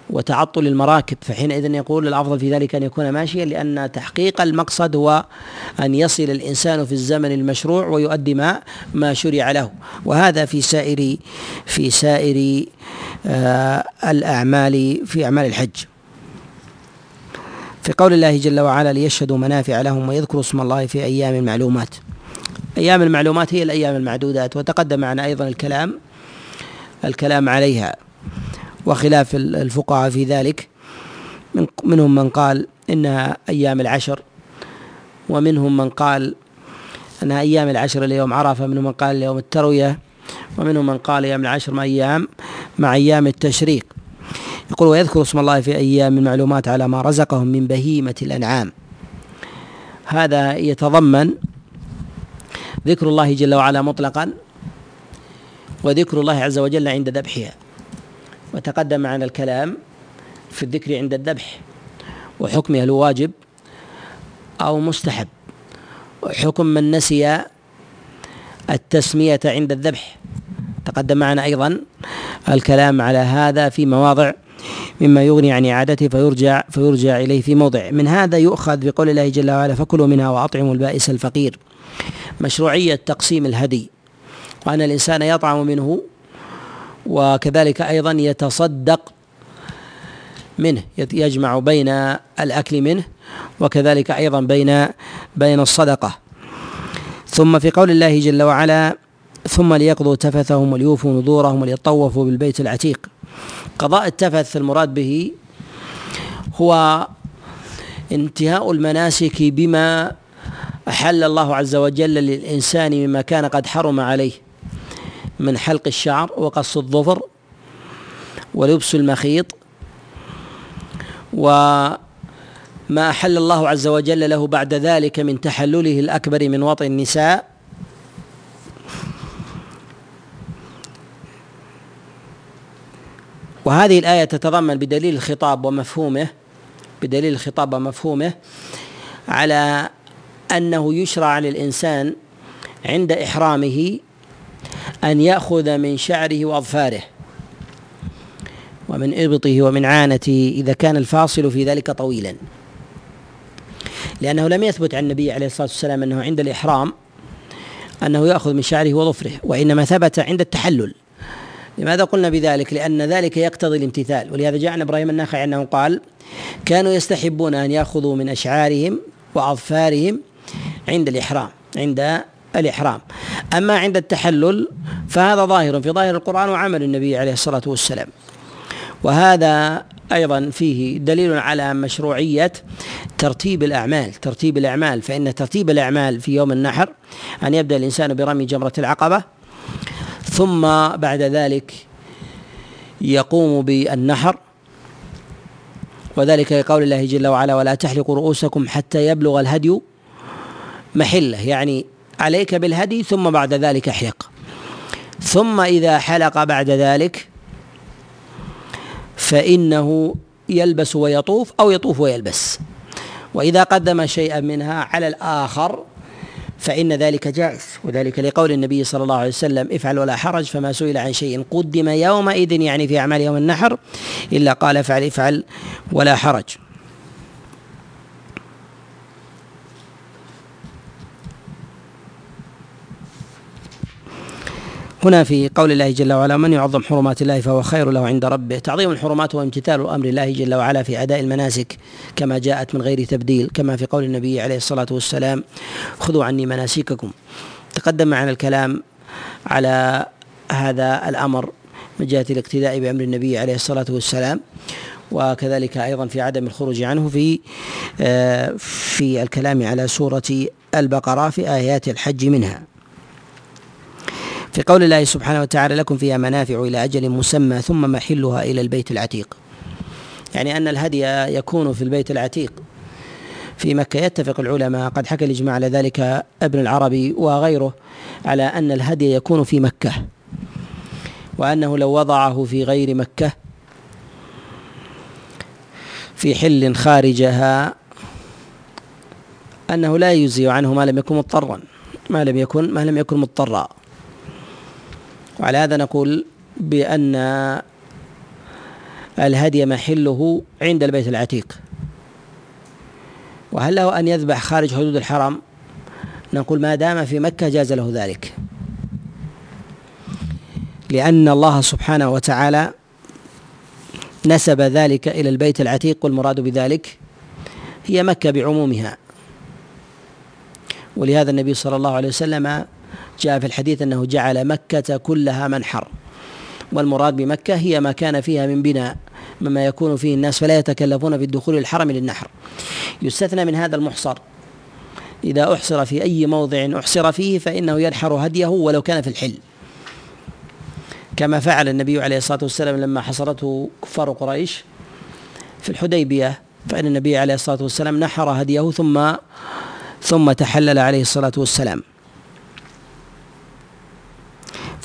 وتعطل المراكب فحينئذ يقول الأفضل في ذلك أن يكون ماشيا لأن تحقيق المقصد هو أن يصل الإنسان في الزمن المشروع ويؤدي ما ما شرع له. وهذا في سائر في سائر آه الأعمال في أعمال الحج. في قول الله جل وعلا ليشهدوا منافع لهم ويذكروا اسم الله في أيام المعلومات. أيام المعلومات هي الأيام المعدودات وتقدم معنا أيضا الكلام الكلام عليها. وخلاف الفقهاء في ذلك. منهم من قال انها أيام العشر ومنهم من قال انها أيام العشر ليوم عرفة منهم من قال ليوم التروية ومنهم من قال أيام العشر مع أيام مع أيام التشريق. يقول ويذكر اسم الله في أيام المعلومات على ما رزقهم من بهيمة الأنعام. هذا يتضمن ذكر الله جل وعلا مطلقا وذكر الله عز وجل عند ذبحها. وتقدم معنا الكلام في الذكر عند الذبح وحكمه هل واجب أو مستحب؟ وحكم من نسي التسمية عند الذبح. تقدم معنا أيضا الكلام على هذا في مواضع مما يغني عن إعادته فيرجع فيرجع إليه في موضع. من هذا يؤخذ بقول الله جل وعلا فكلوا منها وأطعموا البائس الفقير. مشروعية تقسيم الهدي. وأن الإنسان يطعم منه وكذلك أيضا يتصدق منه يجمع بين الأكل منه وكذلك أيضا بين بين الصدقة. ثم في قول الله جل وعلا ثم ليقضوا تفثهم وليوفوا نذورهم وليطوفوا بالبيت العتيق. قضاء التفث المراد به هو انتهاء المناسك بما أحل الله عز وجل للإنسان مما كان قد حرم عليه. من حلق الشعر وقص الظفر ولبس المخيط وما أحل الله عز وجل له بعد ذلك من تحلله الأكبر من وطئ النساء. وهذه الآية تتضمن بدليل الخطاب ومفهومه بدليل الخطاب ومفهومه على أنه يشرع للإنسان عند إحرامه أن يأخذ من شعره وأظفاره ومن إبطه ومن عانته إذا كان الفاصل في ذلك طويلا. لأنه لم يثبت عن النبي عليه الصلاة والسلام أنه عند الإحرام أنه يأخذ من شعره وظفره وإنما ثبت عند التحلل. لماذا قلنا بذلك؟ لأن ذلك يقتضي الامتثال. ولهذا جاء عن إبراهيم النخعي أنه قال كانوا يستحبون أن يأخذوا من أشعارهم وأظفارهم عند الإحرام عند الإحرام. أما عند التحلل فهذا ظاهر في ظاهر القرآن وعمل النبي عليه الصلاة والسلام. وهذا أيضا فيه دليل على مشروعية ترتيب الأعمال. ترتيب الأعمال فإن ترتيب الأعمال في يوم النحر أن يبدأ الإنسان برمي جمرة العقبة ثم بعد ذلك يقوم بالنحر. وذلك لقول الله جل وعلا ولا تحلقوا رؤوسكم حتى يبلغ الهدي محلة. يعني عليك بالهدي ثم بعد ذلك احلق. ثم إذا حلق بعد ذلك فإنه يلبس ويطوف أو يطوف ويلبس. وإذا قدم شيئا منها على الآخر فإن ذلك جائز. وذلك لقول النبي صلى الله عليه وسلم افعل ولا حرج فما سئل عن شيء قدم يومئذ يعني في أعمال يوم النحر إلا قال افعل افعل ولا حرج. هنا في قول الله جل وعلا من يعظم حرمات الله فهو خير له عند ربه. تعظيم الحرمات هو امتثال أمر الله جل وعلا في أداء المناسك كما جاءت من غير تبديل كما في قول النبي عليه الصلاة والسلام خذوا عني مناسككم. تقدم معنا الكلام على هذا الأمر من جهة الاقتداء بأمر النبي عليه الصلاة والسلام وكذلك أيضا في عدم الخروج عنه في آه، في الكلام على سورة البقرة في آيات الحج منها. في قول الله سبحانه وتعالى لكم فيها منافع إلى أجل مسمى ثم محلها إلى البيت العتيق. يعني أن الهدي يكون في البيت العتيق. في مكة يتفق العلماء قد حكى الإجماع على ذلك ابن العربي وغيره على أن الهدي يكون في مكة. وأنه لو وضعه في غير مكة في حل خارجها أنه لا يجزي عنه ما لم يكن مضطرا. ما لم يكن ما لم يكن مضطرا. وعلى هذا نقول بأن الهدي محله عند البيت العتيق. وهل له أن يذبح خارج حدود الحرم؟ نقول ما دام في مكة جاز له ذلك. لأن الله سبحانه وتعالى نسب ذلك إلى البيت العتيق والمراد بذلك هي مكة بعمومها. ولهذا النبي صلى الله عليه وسلم جاء في الحديث أنه جعل مكة كلها منحر. والمراد بمكة هي ما كان فيها من بناء مما يكون فيه الناس فلا يتكلفون في الدخول الحرم للنحر. يستثنى من هذا المحصر. إذا أحصر في أي موضع أحصر فيه فإنه ينحر هديه ولو كان في الحل. كما فعل النبي عليه الصلاة والسلام لما حصرته كفار قريش في الحديبية فإن النبي عليه الصلاة والسلام نحر هديه ثم ثم تحلل عليه الصلاة والسلام.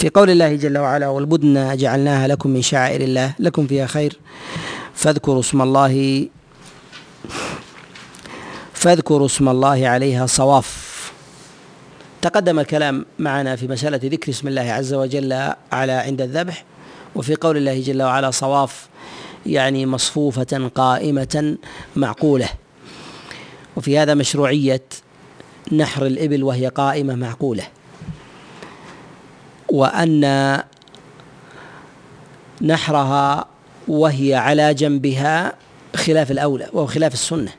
في قول الله جل وعلا والبدن جعلناها لكم من شعائر الله لكم فيها خير. فاذكروا اسم الله فاذكروا اسم الله عليها صواف. تقدم الكلام معنا في مسألة ذكر اسم الله عز وجل على عند الذبح وفي قول الله جل وعلا صواف يعني مصفوفة قائمة معقولة. وفي هذا مشروعية نحر الإبل وهي قائمة معقولة. وأن نحرها وهي على جنبها خلاف الأولى وهو خلاف السنة.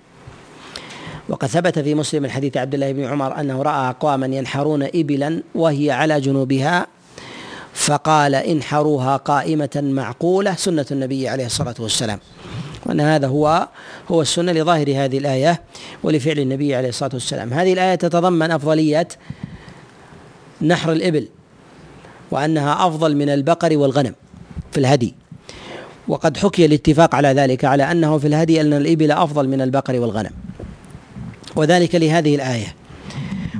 وقد ثبت في مسلم الحديث عبد الله بن عمر أنه رأى أقواما ينحرون إبلا وهي على جنوبها فقال انحروها قائمة معقولة سنة النبي عليه الصلاة والسلام. وأن هذا هو هو السنة لظاهر هذه الآية ولفعل النبي عليه الصلاة والسلام. هذه الآية تتضمن أفضلية نحر الإبل وأنها أفضل من البقر والغنم في الهدي. وقد حكي الاتفاق على ذلك على أنه في الهدي أن الإبل أفضل من البقر والغنم. وذلك لهذه الآية.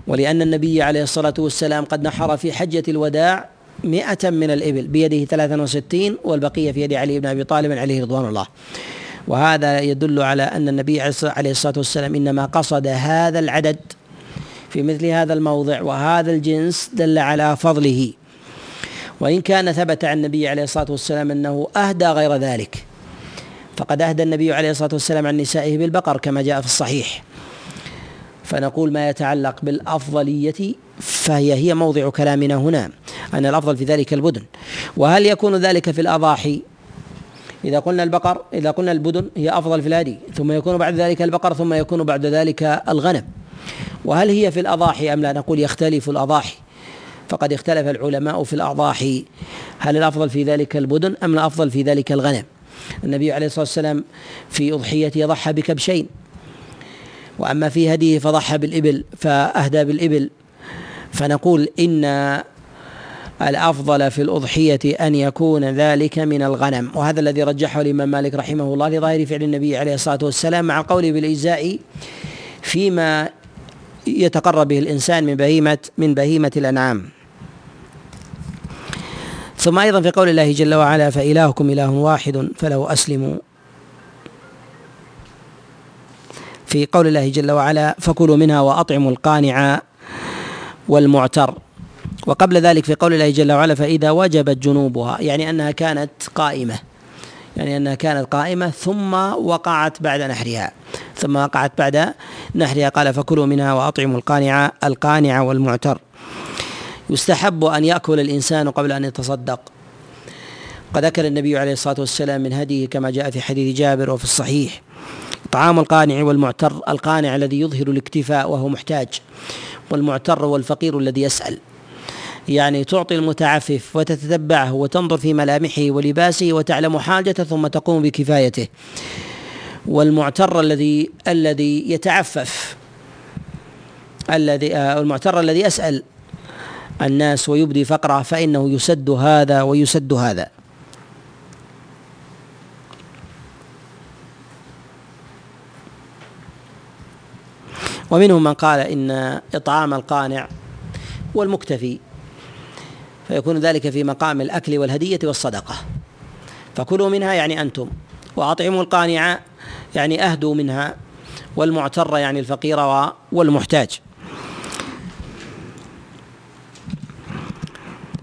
ولأن النبي عليه الصلاة والسلام قد نحر في حجة الوداع مئة من الإبل بيده ثلاثا وستين والبقية في يد علي بن أبي طالب عليه رضوان الله. وهذا يدل على أن النبي عليه الصلاة والسلام إنما قصد هذا العدد في مثل هذا الموضع وهذا الجنس دل على فضله. وإن كان ثبت عن النبي عليه الصلاة والسلام أنه أهدى غير ذلك فقد أهدى النبي عليه الصلاة والسلام عن نسائه بالبقر كما جاء في الصحيح. فنقول ما يتعلق بالأفضلية فهي هي موضع كلامنا هنا أن الأفضل في ذلك البدن. وهل يكون ذلك في الأضاحي؟ إذا قلنا البقر إذا قلنا البدن هي أفضل في الهدي ثم يكون بعد ذلك البقر ثم يكون بعد ذلك الغنم. وهل هي في الأضاحي أم لا؟ نقول يختلف الأضاحي. فقد اختلف العلماء في الأضاحي. هل الأفضل في ذلك البدن أم الأفضل في ذلك الغنم؟ النبي عليه الصلاة والسلام في أضحيته ضحى بكبشين. وأما في هديه فضحى بالإبل فأهدى بالإبل. فنقول إن الأفضل في الأضحية أن يكون ذلك من الغنم. وهذا الذي رجحه الإمام مالك رحمه الله لظاهر فعل النبي عليه الصلاة والسلام مع قوله بالإجزاء فيما يتقرب به الإنسان من بهيمة من بهيمة الأنعام. ثم أيضا في قول الله جل وعلا فإلهكم إله واحد فله أسلموا. في قول الله جل وعلا فكلوا منها وأطعموا القانع والمعتر. وقبل ذلك في قول الله جل وعلا فإذا وجبت جنوبها. يعني أنها كانت قائمة. يعني أنها كانت قائمة ثم وقعت بعد نحرها. ثم وقعت بعد نحرها قال فكلوا منها وأطعموا القانع القانع والمعتر. يستحب أن يأكل الإنسان قبل أن يتصدق. قد أكل النبي عليه الصلاة والسلام من هديه كما جاء في حديث جابر وفي الصحيح. طعام القانع والمعتر القانع الذي يظهر الاكتفاء وهو محتاج والمعتر والفقير الذي يسأل. يعني تعطي المتعفف وتتتبعه وتنظر في ملامحه ولباسه وتعلم حاجته ثم تقوم بكفايته. والمعتر الذي الذي يتعفف. الذي آه، المعتر الذي يسأل الناس ويبدي فقره فإنه يسد هذا ويسد هذا. ومنهم من قال إن إطعام القانع والمكتفي فيكون ذلك في مقام الأكل والهدية والصدقة. فكلوا منها يعني أنتم وأطعموا القانع يعني أهدوا منها والمعتر يعني الفقير والمحتاج.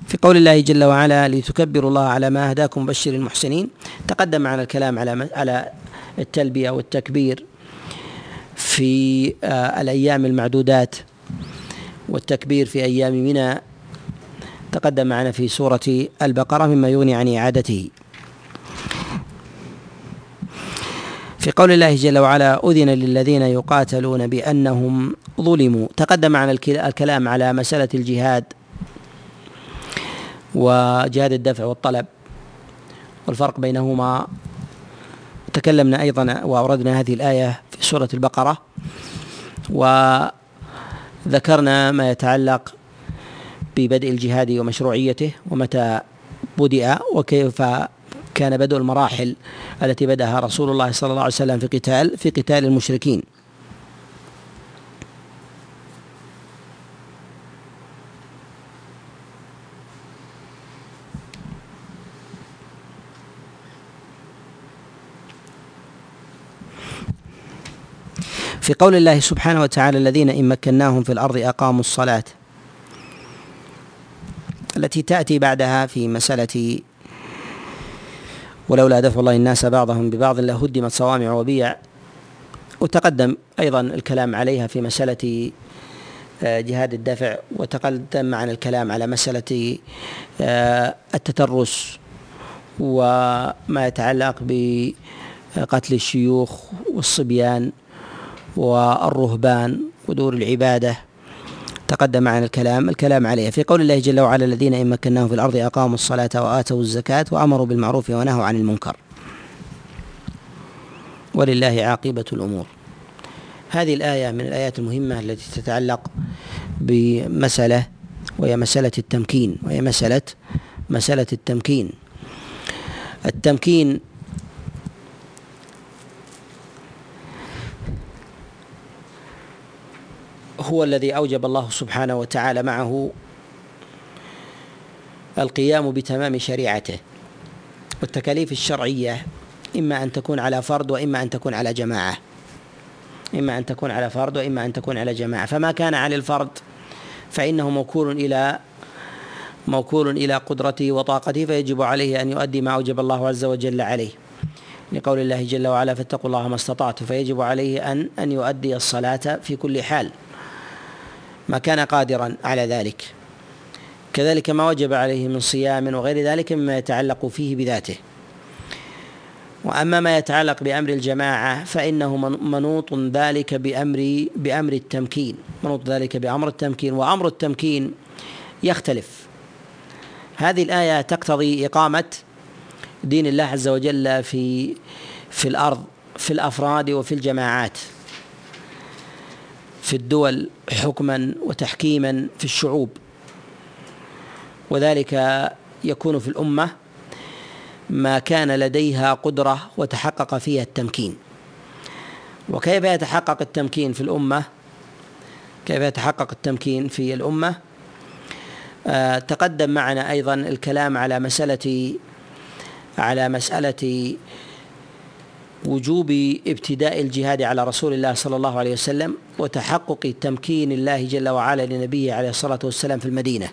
في قول الله جل وعلا لتكبروا الله على ما هداكم بشر المحسنين تقدم معنا الكلام على على التلبية والتكبير في آه، الأيام المعدودات والتكبير في أيام منى تقدم معنا في سورة البقرة مما يغني عن إعادته. في قول الله جل وعلا أذن للذين يقاتلون بأنهم ظلموا. تقدم معنا الكلام على مسألة الجهاد وجهاد الدفع والطلب والفرق بينهما. تكلمنا أيضا وأوردنا هذه الآية في سورة البقرة وذكرنا ما يتعلق ببدء الجهاد ومشروعيته ومتى بدأ وكيف كان بدء المراحل التي بدأها رسول الله صلى الله عليه وسلم في قتال في قتال المشركين. في قول الله سبحانه وتعالى الذين إن مكناهم في الأرض أقاموا الصلاة. التي تأتي بعدها في مسألة ولولا دفع الله الناس بعضهم ببعض لهدمت صوامع وبيع. وتقدم أيضا الكلام عليها في مسألة آه، جهاد الدفع وتقدم معنا الكلام على مسألة آه، التترس وما يتعلق بقتل الشيوخ والصبيان والرهبان ودور العبادة. تقدم معنا الكلام الكلام عليها في قول الله جل وعلا الذين إن مكناهم في الأرض أقاموا الصلاة وآتوا الزكاة وأمروا بالمعروف ونهوا عن المنكر. ولله عاقبة الأمور. هذه الآية من الآيات المهمة التي تتعلق بمسألة وهي مسألة التمكين وهي مسألة مسألة التمكين. التمكين هو الذي أوجب الله سبحانه وتعالى معه القيام بتمام شريعته والتكاليف الشرعية إما أن تكون على فرد وإما أن تكون على جماعة. إما أن تكون على فرد وإما أن تكون على جماعة. فما كان على الفرد فإنه موكول إلى موكول إلى قدرته وطاقته فيجب عليه أن يؤدي ما أوجب الله عز وجل عليه. لقول الله جل وعلا فاتقوا الله ما استطعتم فيجب عليه أن أن يؤدي الصلاة في كل حال. ما كان قادرا على ذلك. كذلك ما وجب عليه من صيام وغير ذلك مما يتعلق فيه بذاته. وأما ما يتعلق بأمر الجماعة فإنه منوط ذلك بامر بأمر التمكين. منوط ذلك بأمر التمكين وأمر التمكين يختلف. هذه الآية تقتضي إقامة دين الله عز وجل في في الأرض في الأفراد وفي الجماعات. في الدول حكما وتحكيما في الشعوب. وذلك يكون في الأمة ما كان لديها قدرة وتحقق فيها التمكين. وكيف يتحقق التمكين في الأمة؟ كيف يتحقق التمكين في الأمة؟ آه تقدم معنا أيضا الكلام على مساله على مسألة وجوب ابتداء الجهاد على رسول الله صلى الله عليه وسلم وتحقق تمكين الله جل وعلا لنبيه عليه الصلاة والسلام في المدينة.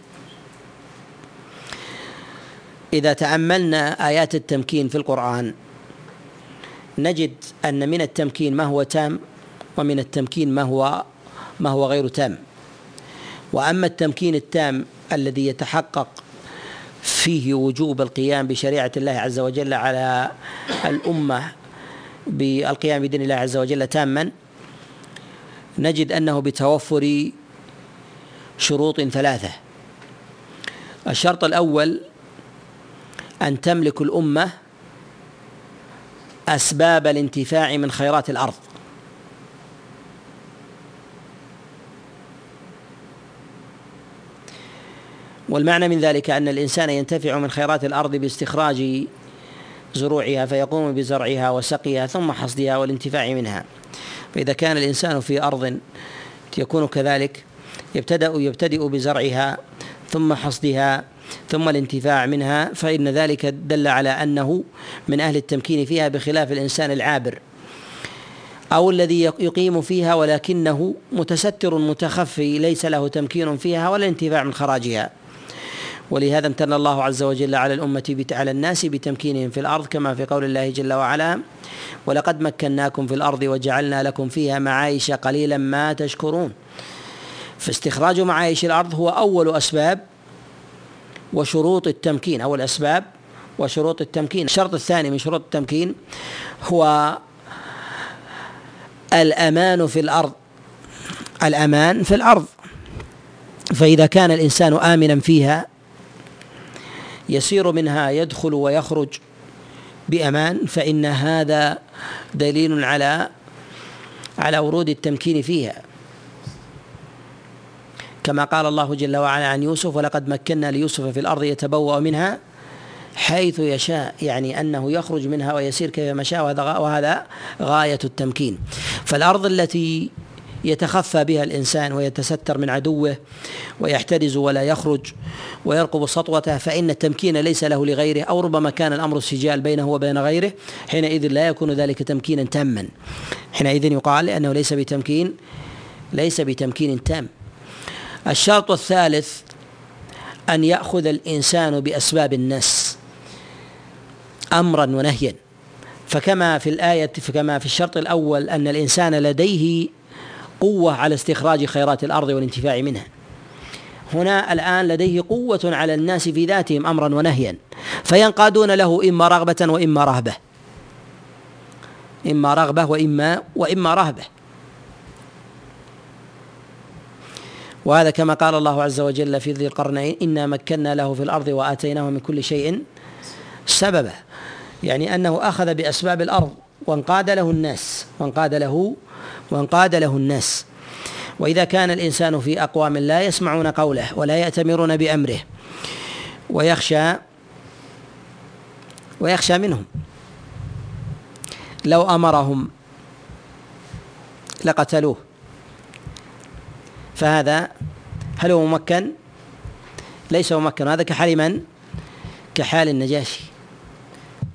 إذا تأملنا آيات التمكين في القرآن نجد أن من التمكين ما هو تام ومن التمكين ما هو ما هو غير تام. وأما التمكين التام الذي يتحقق فيه وجوب القيام بشريعة الله عز وجل على الأمة بالقيام بدين الله عز وجل تاما نجد أنه بتوفر شروط ثلاثة. الشرط الأول أن تملك الأمة أسباب الانتفاع من خيرات الأرض. والمعنى من ذلك أن الإنسان ينتفع من خيرات الأرض باستخراج زروعها فيقوم بزرعها وسقيها ثم حصدها والانتفاع منها. فإذا كان الإنسان في أرض يكون كذلك يبتدأ يبتدئ بزرعها ثم حصدها ثم الانتفاع منها فإن ذلك دل على أنه من أهل التمكين فيها بخلاف الإنسان العابر أو الذي يقيم فيها ولكنه متستر متخفي ليس له تمكين فيها ولا انتفاع من خراجها. ولهذا امتن الله عز وجل على الأمة على الناس بتمكينهم في الأرض كما في قول الله جل وعلا ولقد مكناكم في الأرض وجعلنا لكم فيها معايش قليلا ما تشكرون. فاستخراج معايش الأرض هو أول أسباب وشروط التمكين أو الأسباب وشروط التمكين. الشرط الثاني من شروط التمكين هو الأمان في الأرض الأمان في الأرض. فإذا كان الإنسان آمنا فيها يسير منها يدخل ويخرج بأمان فإن هذا دليل على على ورود التمكين فيها. كما قال الله جل وعلا عن يوسف ولقد مكنا ليوسف في الأرض يتبوأ منها حيث يشاء. يعني أنه يخرج منها ويسير كيف شاء وهذا وهذا غاية التمكين. فالأرض التي يتخفى بها الإنسان ويتستر من عدوه ويحترز ولا يخرج ويرقب سطوته فإن التمكين ليس له لغيره أو ربما كان الأمر السجال بينه وبين غيره حينئذ لا يكون ذلك تمكينا تاما. حينئذ يقال أنه ليس بتمكين ليس بتمكين تام. الشرط الثالث أن يأخذ الإنسان بأسباب الناس أمرا ونهيا. فكما في الآية فكما في الشرط الأول أن الإنسان لديه قوة على استخراج خيرات الأرض والانتفاع منها. هنا الآن لديه قوة على الناس في ذاتهم أمرا ونهيا. فينقادون له إما رغبة وإما رهبة. إما رغبة وإما وإما رهبة. وهذا كما قال الله عز وجل في ذي القرنين إنا مكنا له في الأرض وآتيناه من كل شيء سببا. يعني أنه أخذ بأسباب الأرض وانقاد له الناس وانقاد له وانقاد له الناس. وإذا كان الإنسان في أقوام لا يسمعون قوله ولا يأتمرون بأمره ويخشى ويخشى منهم. لو أمرهم لقتلوه. فهذا هل هو ممكن؟ ليس ممكن. هذا كحال من؟ كحال النجاشي.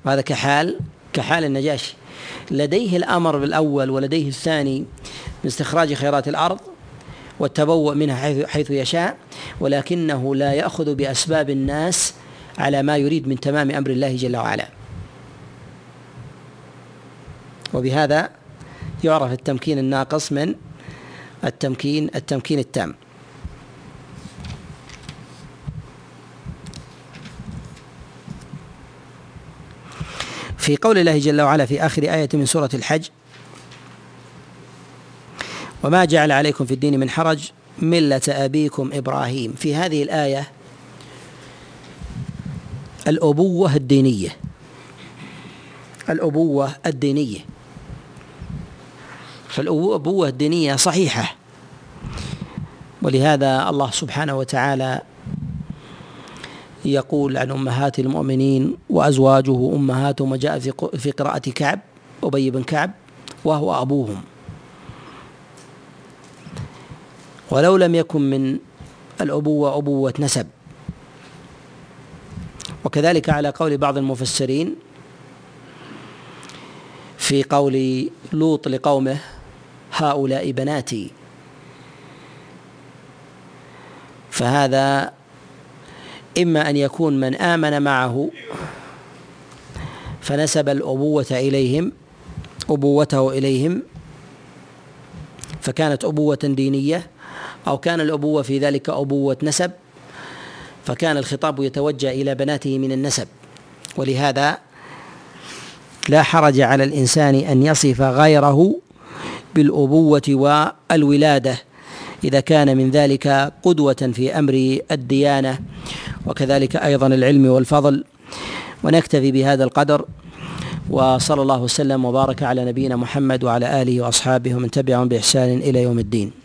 وهذا كحال كحال النجاشي. لديه الأمر بالأول ولديه الثاني باستخراج خيرات الأرض والتبوء منها حيث حيث يشاء ولكنه لا يأخذ بأسباب الناس على ما يريد من تمام أمر الله جل وعلا. وبهذا يعرف التمكين الناقص من التمكين التمكين التام. في قول الله جل وعلا في آخر آية من سورة الحج وما جعل عليكم في الدين من حرج ملة أبيكم إبراهيم. في هذه الآية الأبوة الدينية الأبوة الدينية. فالأبوة الدينية صحيحة ولهذا الله سبحانه وتعالى يقول عن أمهات المؤمنين وأزواجه أمهاتهم وجاء في قراءة كعب أبي بن كعب وهو أبوهم. ولو لم يكن من الأبوة أبوة نسب. وكذلك على قول بعض المفسرين في قول لوط لقومه هؤلاء بناتي. فهذا إما أن يكون من آمن معه فنسب الأبوة إليهم أبوته إليهم فكانت أبوة دينية أو كان الأبوة في ذلك أبوة نسب فكان الخطاب يتوجه إلى بناته من النسب. ولهذا لا حرج على الإنسان أن يصف غيره بالأبوة والولادة. إذا كان من ذلك قدوة في أمر الديانة وكذلك أيضا العلم والفضل. ونكتفي بهذا القدر وصلى الله وسلم وبارك على نبينا محمد وعلى آله وأصحابه ومن تبعهم بإحسان إلى يوم الدين.